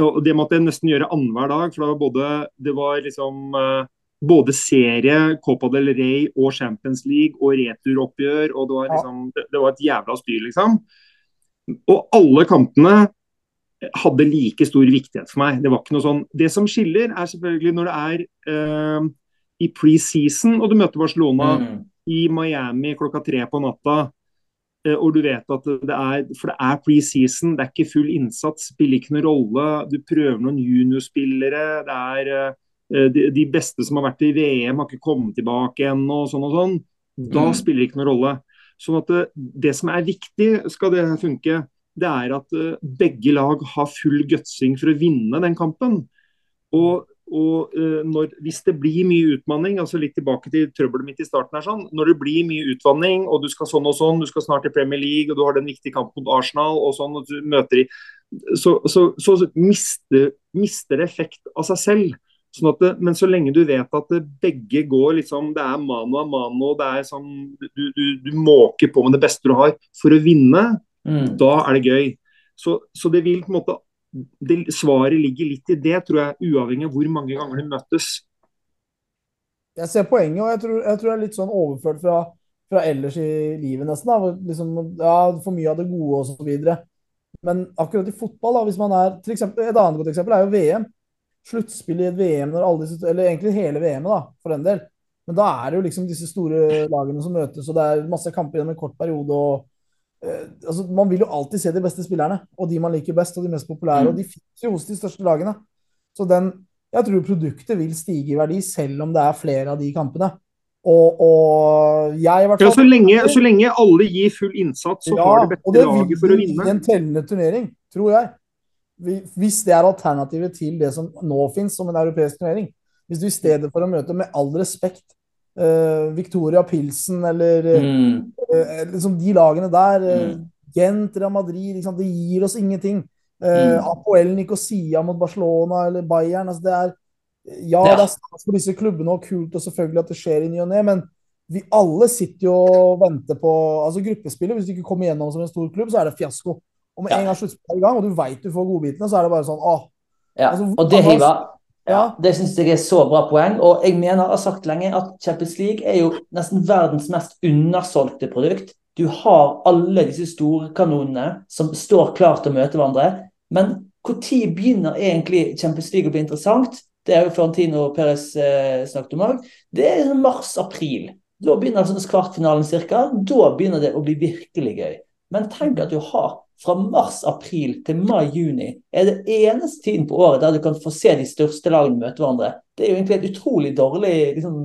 Og det måtte jeg nesten gjøre annenhver dag, for da var både Det var liksom eh, både serie, Copa del Rey og Champions League og returoppgjør, og det var liksom Det, det var et jævla styr, liksom. Og alle kampene hadde like stor viktighet for meg. Det var ikke noe sånn Det som skiller, er selvfølgelig når det er eh, i preseason og du møter Barcelona Mm. i Miami klokka tre på natta. eh, Og du vet at det er For det er preseason, det er ikke full innsats, spiller ikke noen rolle. Du prøver noen juniorspillere. Det er eh, de, de beste som har vært i VM, har ikke kommet tilbake ennå, og sånn og sånn. Da Mm. spiller det ikke noen rolle. Sånn at det, det som er viktig, skal det funke, det er at eh, begge lag har full gutsing for å vinne den kampen. Og, og eh, når, hvis det blir mye utmanning, altså litt tilbake til trøbbelet mitt i starten her sånn, Når det blir mye utvanning, og du skal sånn og sånn, du skal snart til Premier League, og du har den viktige kampen mot Arsenal, og sånn, og du møter de Så, så, så mister, mister det effekt av seg selv. Sånn det, men så lenge du vet at begge går liksom, Det er mano a mano, det er sånn du, du, du måker på med det beste du har for å vinne, Mm. da er det gøy. Så, så det vil på en måte det, Svaret ligger litt i det, tror jeg, uavhengig av hvor mange ganger de møtes. Jeg ser poenget, og jeg tror, jeg tror det er litt sånn overført fra, fra ellers i livet, nesten. Da. Liksom, ja, for mye av det gode og så videre. Men akkurat i fotball, da, hvis man er til eksempel, Et annet godt eksempel er jo VM. Sluttspill i et VM når alle disse, eller egentlig hele VM-et, da, for den del. Men da er det jo liksom disse store lagene som møtes, og det er masse kamper gjennom en kort periode. og altså, Man vil jo alltid se de beste spillerne, og de man liker best, og de mest populære. Mm. Og de finnes jo hos de største lagene. Så den, jeg tror produktet vil stige i verdi, selv om det er flere av de kampene. Og, og jeg i hvert Ja, så, lenge, så lenge alle gir full innsats, så Ja, har det beste laget for å vinne. en tellende turnering, tror jeg. Hvis det er alternativet til det som nå finnes som en europeisk turnering. Hvis du i stedet for å møte, med all respekt, eh, Victoria Pilsen eller eh, Mm. eh, liksom de lagene der, eh, Mm. Gent, Real Madrid, liksom, det gir oss ingenting. Eh, Mm. Apoel Nicosia mot Barcelona eller Bayern. Altså det er, ja, Ja. det er stas for disse klubbene og kult og selvfølgelig at det skjer i ny og ne, men vi alle sitter jo og venter på altså gruppespillet. Hvis du ikke kommer gjennom som en stor klubb, så er det fiasko. Og med Ja. en gang sluttspillet er i gang, og du veit du får godbitene, så er det bare sånn åh, Ja, Altså, og det hiver ja. Det syns jeg er så bra poeng. Og jeg mener, jeg har sagt lenge, at Champions League er jo nesten verdens mest undersolgte produkt. Du har alle disse store kanonene som står klar til å møte hverandre. Men når begynner egentlig Champions League å bli interessant? Det er jo Florentino Perez eh, snakket om òg. Det er mars-april. Da begynner sånn kvartfinalen cirka. Da begynner det å bli virkelig gøy. Men tenk at du har fra mars-april til mai-juni er det eneste tiden på året der du kan få se de største lagene møte hverandre. Det er jo egentlig et utrolig dårlig liksom,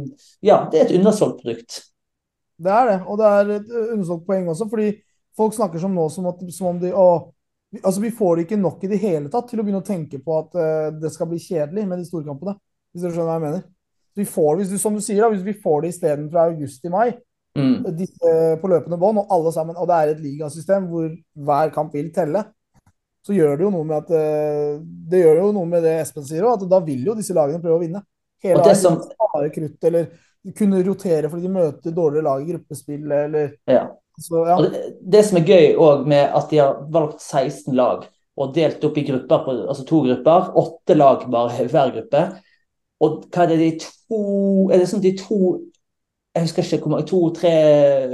Ja, det er et undersolgt produkt. Det er det, og det er et ø, undersolgt poeng også, fordi folk snakker som nå som, at, som om de å, Altså, vi får det ikke nok i det hele tatt til å begynne å tenke på at uh, det skal bli kjedelig med de storkampene. Hvis dere skjønner hva jeg mener. Vi får, hvis du, som du sier, da, hvis vi får det isteden fra august til mai, Mm. disse på løpende bånd, og alle sammen, og det er et ligasystem hvor hver kamp vil telle, så gjør det jo noe med at Det gjør jo noe med det Espen sier òg, at da vil jo disse lagene prøve å vinne. Hele Og det som- Spare krutt, eller kunne rotere fordi de møter dårligere lag i gruppespillet, eller Ja. så, ja. Det, det som er gøy òg med at de har valgt 16 lag og delt opp i grupper, på, altså to grupper, åtte lag bare hver gruppe. Og hva er det de to Er det sånn at de to jeg husker ikke hvor mange, to-tre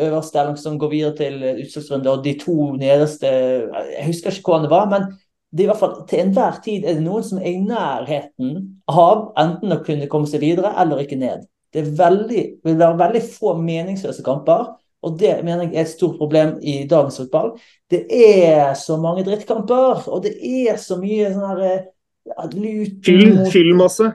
øverste eller noe som går videre til utslagsrunde, og de to nederste Jeg husker ikke hvordan det var, men det er i hvert fall til enhver tid er det noen som er i nærheten av enten å kunne komme seg videre eller ikke ned. Det er veldig, vil være veldig få meningsløse kamper, og det mener jeg er et stort problem i dagens fotball. Det er så mange drittkamper, og det er så mye sånn her ja, Luton Fyll, fyll masse.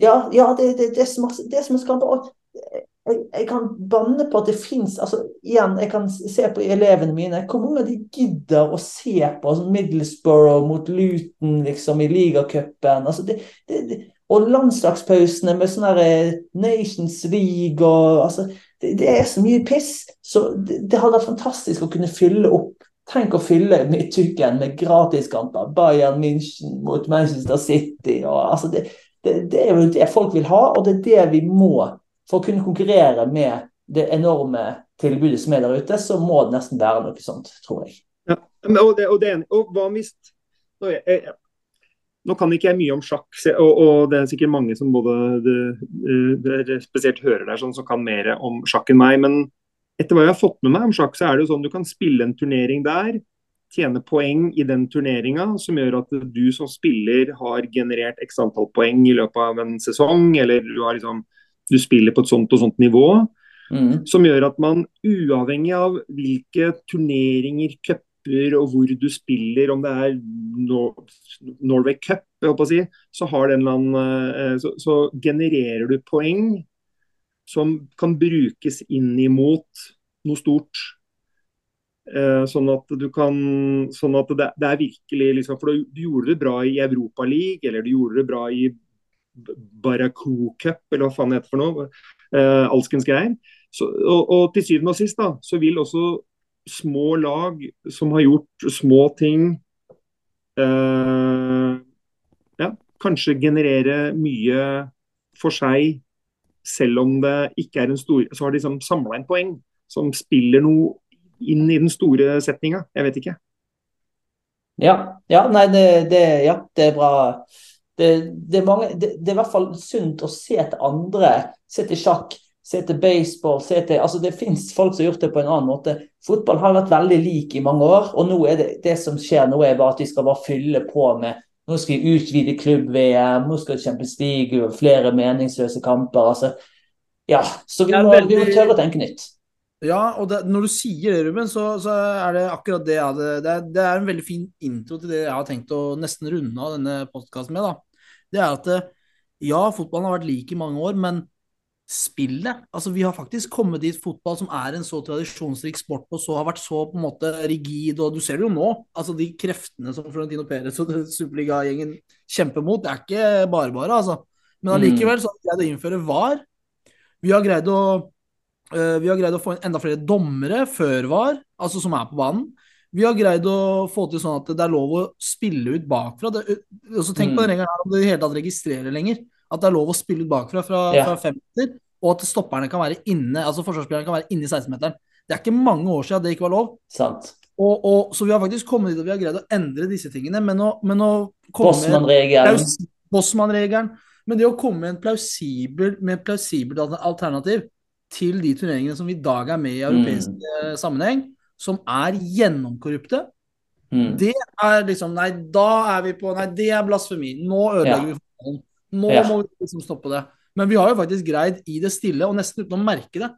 Ja, ja det, det, det, er så masse, det er så masse kamper. Og jeg, jeg kan banne på at det fins altså, Igjen, jeg kan se på elevene mine. Hvor mange av de gidder å se på altså, Middlesbrough mot Luton liksom, i ligacupen? Altså, det, og landslagspausene med sånn Nations League og altså, det, det er så mye piss. Så det, det hadde vært fantastisk å kunne fylle opp. Tenk å fylle midtuken med gratiskamper. Bayern München mot Manchester City. Og, altså, det, det er jo det folk vil ha, og det er det vi må for å kunne konkurrere med det enorme tilbudet som er der ute, så må det nesten være noe sånt, tror jeg. Ja, og, det, og, det, og hva hvis nå, jeg, jeg, nå kan ikke jeg mye om sjakk, og, og det er sikkert mange som både det, eh, det, spesielt hører der, sånn, som kan mer om sjakk enn meg. Men etter hva jeg har fått med meg om sjakk, så er det jo sånn du kan spille en turnering der, tjene poeng i den turneringa, som gjør at du som spiller har generert x antall poeng i løpet av en sesong, eller du, har liksom, du spiller på et sånt og sånt nivå Mm. som gjør at man uavhengig av hvilke turneringer, cuper og hvor du spiller, om det er Nor Norway Cup, si, så, annen, eh, så, så genererer du poeng som kan brukes inn imot noe stort. Eh, sånn at du kan sånn at det, det er virkelig liksom, For du, du gjorde det bra i Europa League, eller du gjorde det bra i Barakou Cup, eller hva faen det heter for noe. Eh, alskens greier. Så, og, og til syvende og sist da, så vil også små lag som har gjort små ting, eh, ja, kanskje generere mye for seg, selv om det ikke er en stor Så har de liksom samla inn poeng som spiller noe inn i den store setninga. Jeg vet ikke. Ja, ja, nei, det, det, ja, det er bra. Det, det, er mange, det, det er i hvert fall sunt å se til andre. Se til sjakk, se til baseball. Se til, altså det fins folk som har gjort det på en annen måte. Fotball har vært veldig lik i mange år, og nå er det, det som skjer nå, er bare at vi skal bare fylle på med Nå skal vi utvide klubb-VM, nå skal Champions League, flere meningsløse kamper. altså Ja, så vi må, vi må tørre å tenke nytt. Ja, og det, når du sier det, Ruben, så, så er det akkurat det jeg hadde det er, det er en veldig fin intro til det jeg har tenkt å nesten runde av denne podkasten med. da. Det er at eh, ja, fotballen har vært lik i mange år, men spillet Altså, vi har faktisk kommet dit fotball som er en så tradisjonsrik sport og så har vært så på en måte rigid, og du ser det jo nå. Altså, de kreftene som Florentino Perez og Superliga-gjengen kjemper mot, det er ikke bare bare, altså. Men allikevel så har vi greid å innføre VAR. Vi har greid å vi har greid å få inn enda flere dommere før VAR, altså som er på banen. Vi har greid å få til sånn at det er lov å spille ut bakfra. Det, og så Tenk på den regelen her om du i det hele tatt registrerer lenger. At det er lov å spille ut bakfra fra, Ja. fra fem meter, og at stopperne kan være inne, altså forsvarsspillerne kan være inne i 16-meteren. Det er ikke mange år siden det ikke var lov. Sant. Og, og, så vi har faktisk kommet dit at vi har greid å endre disse tingene. Men å, men å komme Bossmann-regelen. Bossmann-regelen. Men det å komme med en plausibel, med et plausibelt alternativ til de turneringene som i dag er med i europeisk mm. sammenheng, som er gjennomkorrupte, Mm. det er liksom Nei, da er vi på Nei, det er blasfemi. Nå ødelegger Ja. vi fotballen. Nå Ja. må vi liksom stoppe det. Men vi har jo faktisk greid i det stille, og nesten uten å merke det,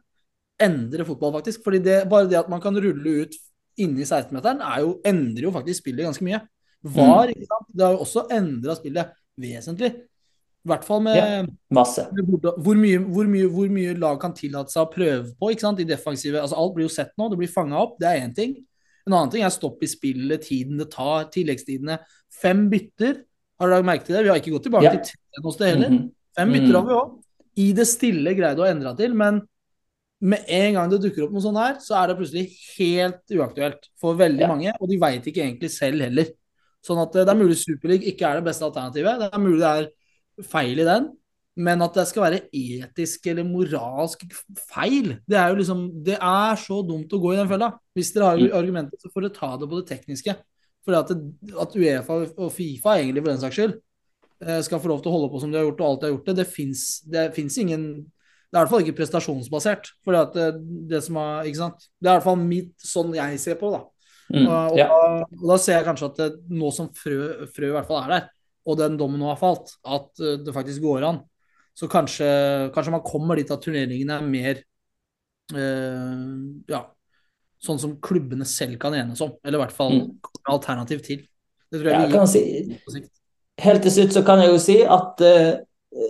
endre fotball, faktisk. Fordi det, bare det at man kan rulle ut inni 16-meteren, er endrer jo faktisk spillet ganske mye. VAR, ikke sant. Det har jo også endra spillet vesentlig. I hvert fall med Ja. Med hvor, hvor, mye, hvor, mye, hvor mye lag kan tillate seg å prøve på ikke sant? i defensive altså Alt blir jo sett nå, det blir fanga opp, det er én ting. En annen ting er stopp i spillet, tiden det tar, tilleggstidene. Fem bytter, har dere merket det? Vi har ikke gått tilbake Ja. til tre hos det heller. Mhm. Fem bytter Mm. har vi òg. I det stille greide å endre til, men med en gang det dukker opp noe sånt her, så er det plutselig helt uaktuelt for veldig Ja. mange, og de veit ikke egentlig selv heller. Sånn at eh, det er mulig Superliga ikke er det beste alternativet. Det er mulig det er feil i den, men at det skal være etisk eller moralsk feil, det er jo liksom Det er så dumt å gå i den fella. Hvis dere har Mm. argumenter, så får dere ta det på det tekniske. For at, det, at Uefa og Fifa, egentlig for den saks skyld, eh, skal få lov til å holde på som de har gjort, og alt de har gjort det. Det fins ingen Det er i hvert fall ikke prestasjonsbasert. For det, det som er Ikke sant. Det er i hvert fall mitt, sånn jeg ser på det. da. Mm. Og, og, Ja. da, og da ser jeg kanskje at det, nå som frø, frø i hvert fall er der, og den dommen nå har falt, at eh, det faktisk går an, så kanskje, kanskje man kommer dit at turneringene er mer eh, ja, sånn som klubbene selv kan enes om. Eller i hvert fall Mm. alternativ til. Det tror Ja, jeg jeg kan si, helt til slutt så kan jeg jo si at uh,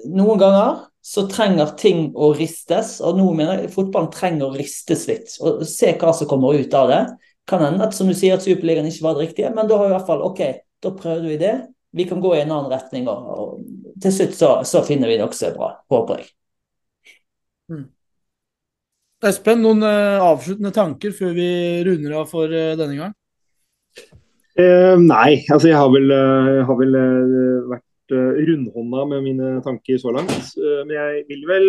noen ganger så trenger ting å ristes, og nå mener jeg fotballen trenger å ristes litt. og Se hva som kommer ut av det. Kan hende at som du sier at Superligaen ikke var det riktige, men da har vi i hvert fall OK, da prøvde vi det. Vi kan gå i en annen retning, og, og til slutt så, så, finner vi det også bra, håper jeg. Mm. Espen, noen uh, avsluttende tanker før vi runder av for uh, denne gang? Uh, nei, altså jeg har vel, har vel vært rundhånda med mine tanker så langt. men jeg vil vel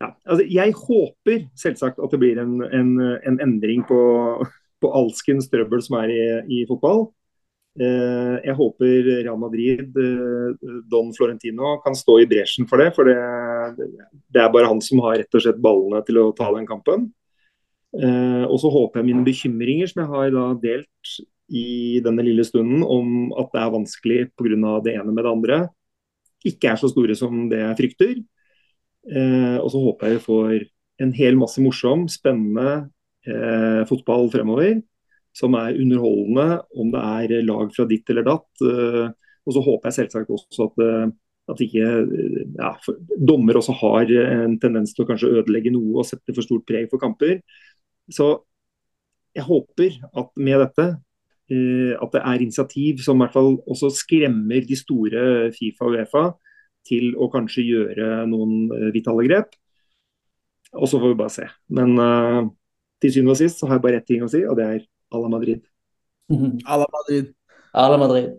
ja, altså jeg håper selvsagt at det blir en, en, en endring på, på alskens trøbbel som er i, i fotball. Eh, jeg håper Real Madrid, eh, Don Florentino, kan stå i bresjen for det. For det, det, er bare han som har rett og slett ballene til å ta den kampen. Eh, og så håper jeg mine bekymringer, som jeg har da delt i denne lille stunden, om at det er vanskelig pga. det ene med det andre, ikke er så store som det jeg frykter. og så håper jeg vi får en hel masse morsom, spennende fotball fremover som er underholdende, om det er lag fra ditt eller datt. Eh, og så håper jeg selvsagt også at, eh, at ikke ja, dommer også har en tendens til å kanskje ødelegge noe og sette for stort preg for kamper. Så jeg håper at med dette eh, at det er initiativ som i hvert fall også skremmer de store Fifa og Uefa til å kanskje gjøre noen vitale grep. Og så får vi bare se. Men til syvende og sist så har jeg bare ett ting å si, og det er à la Madrid. À la Madrid. À la Madrid.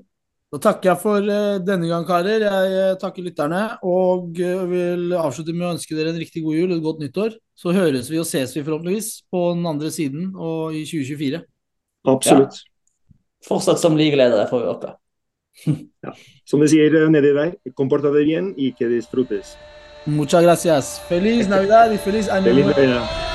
Da takker jeg for uh, denne gang, karer. Jeg uh, takker lytterne. Og uh, vil avslutte med å ønske dere en riktig god jul og et godt nyttår. Så høres vi og ses vi forhåpentligvis på den andre siden og i 2024. Absolutt. Ja. Fortsatt som ligaledere, får vi håpe. ja. Som de sier nedi der, comporta de bien y que disfrutes. Muchas gracias. Feliz Navidad y feliz año nuevo.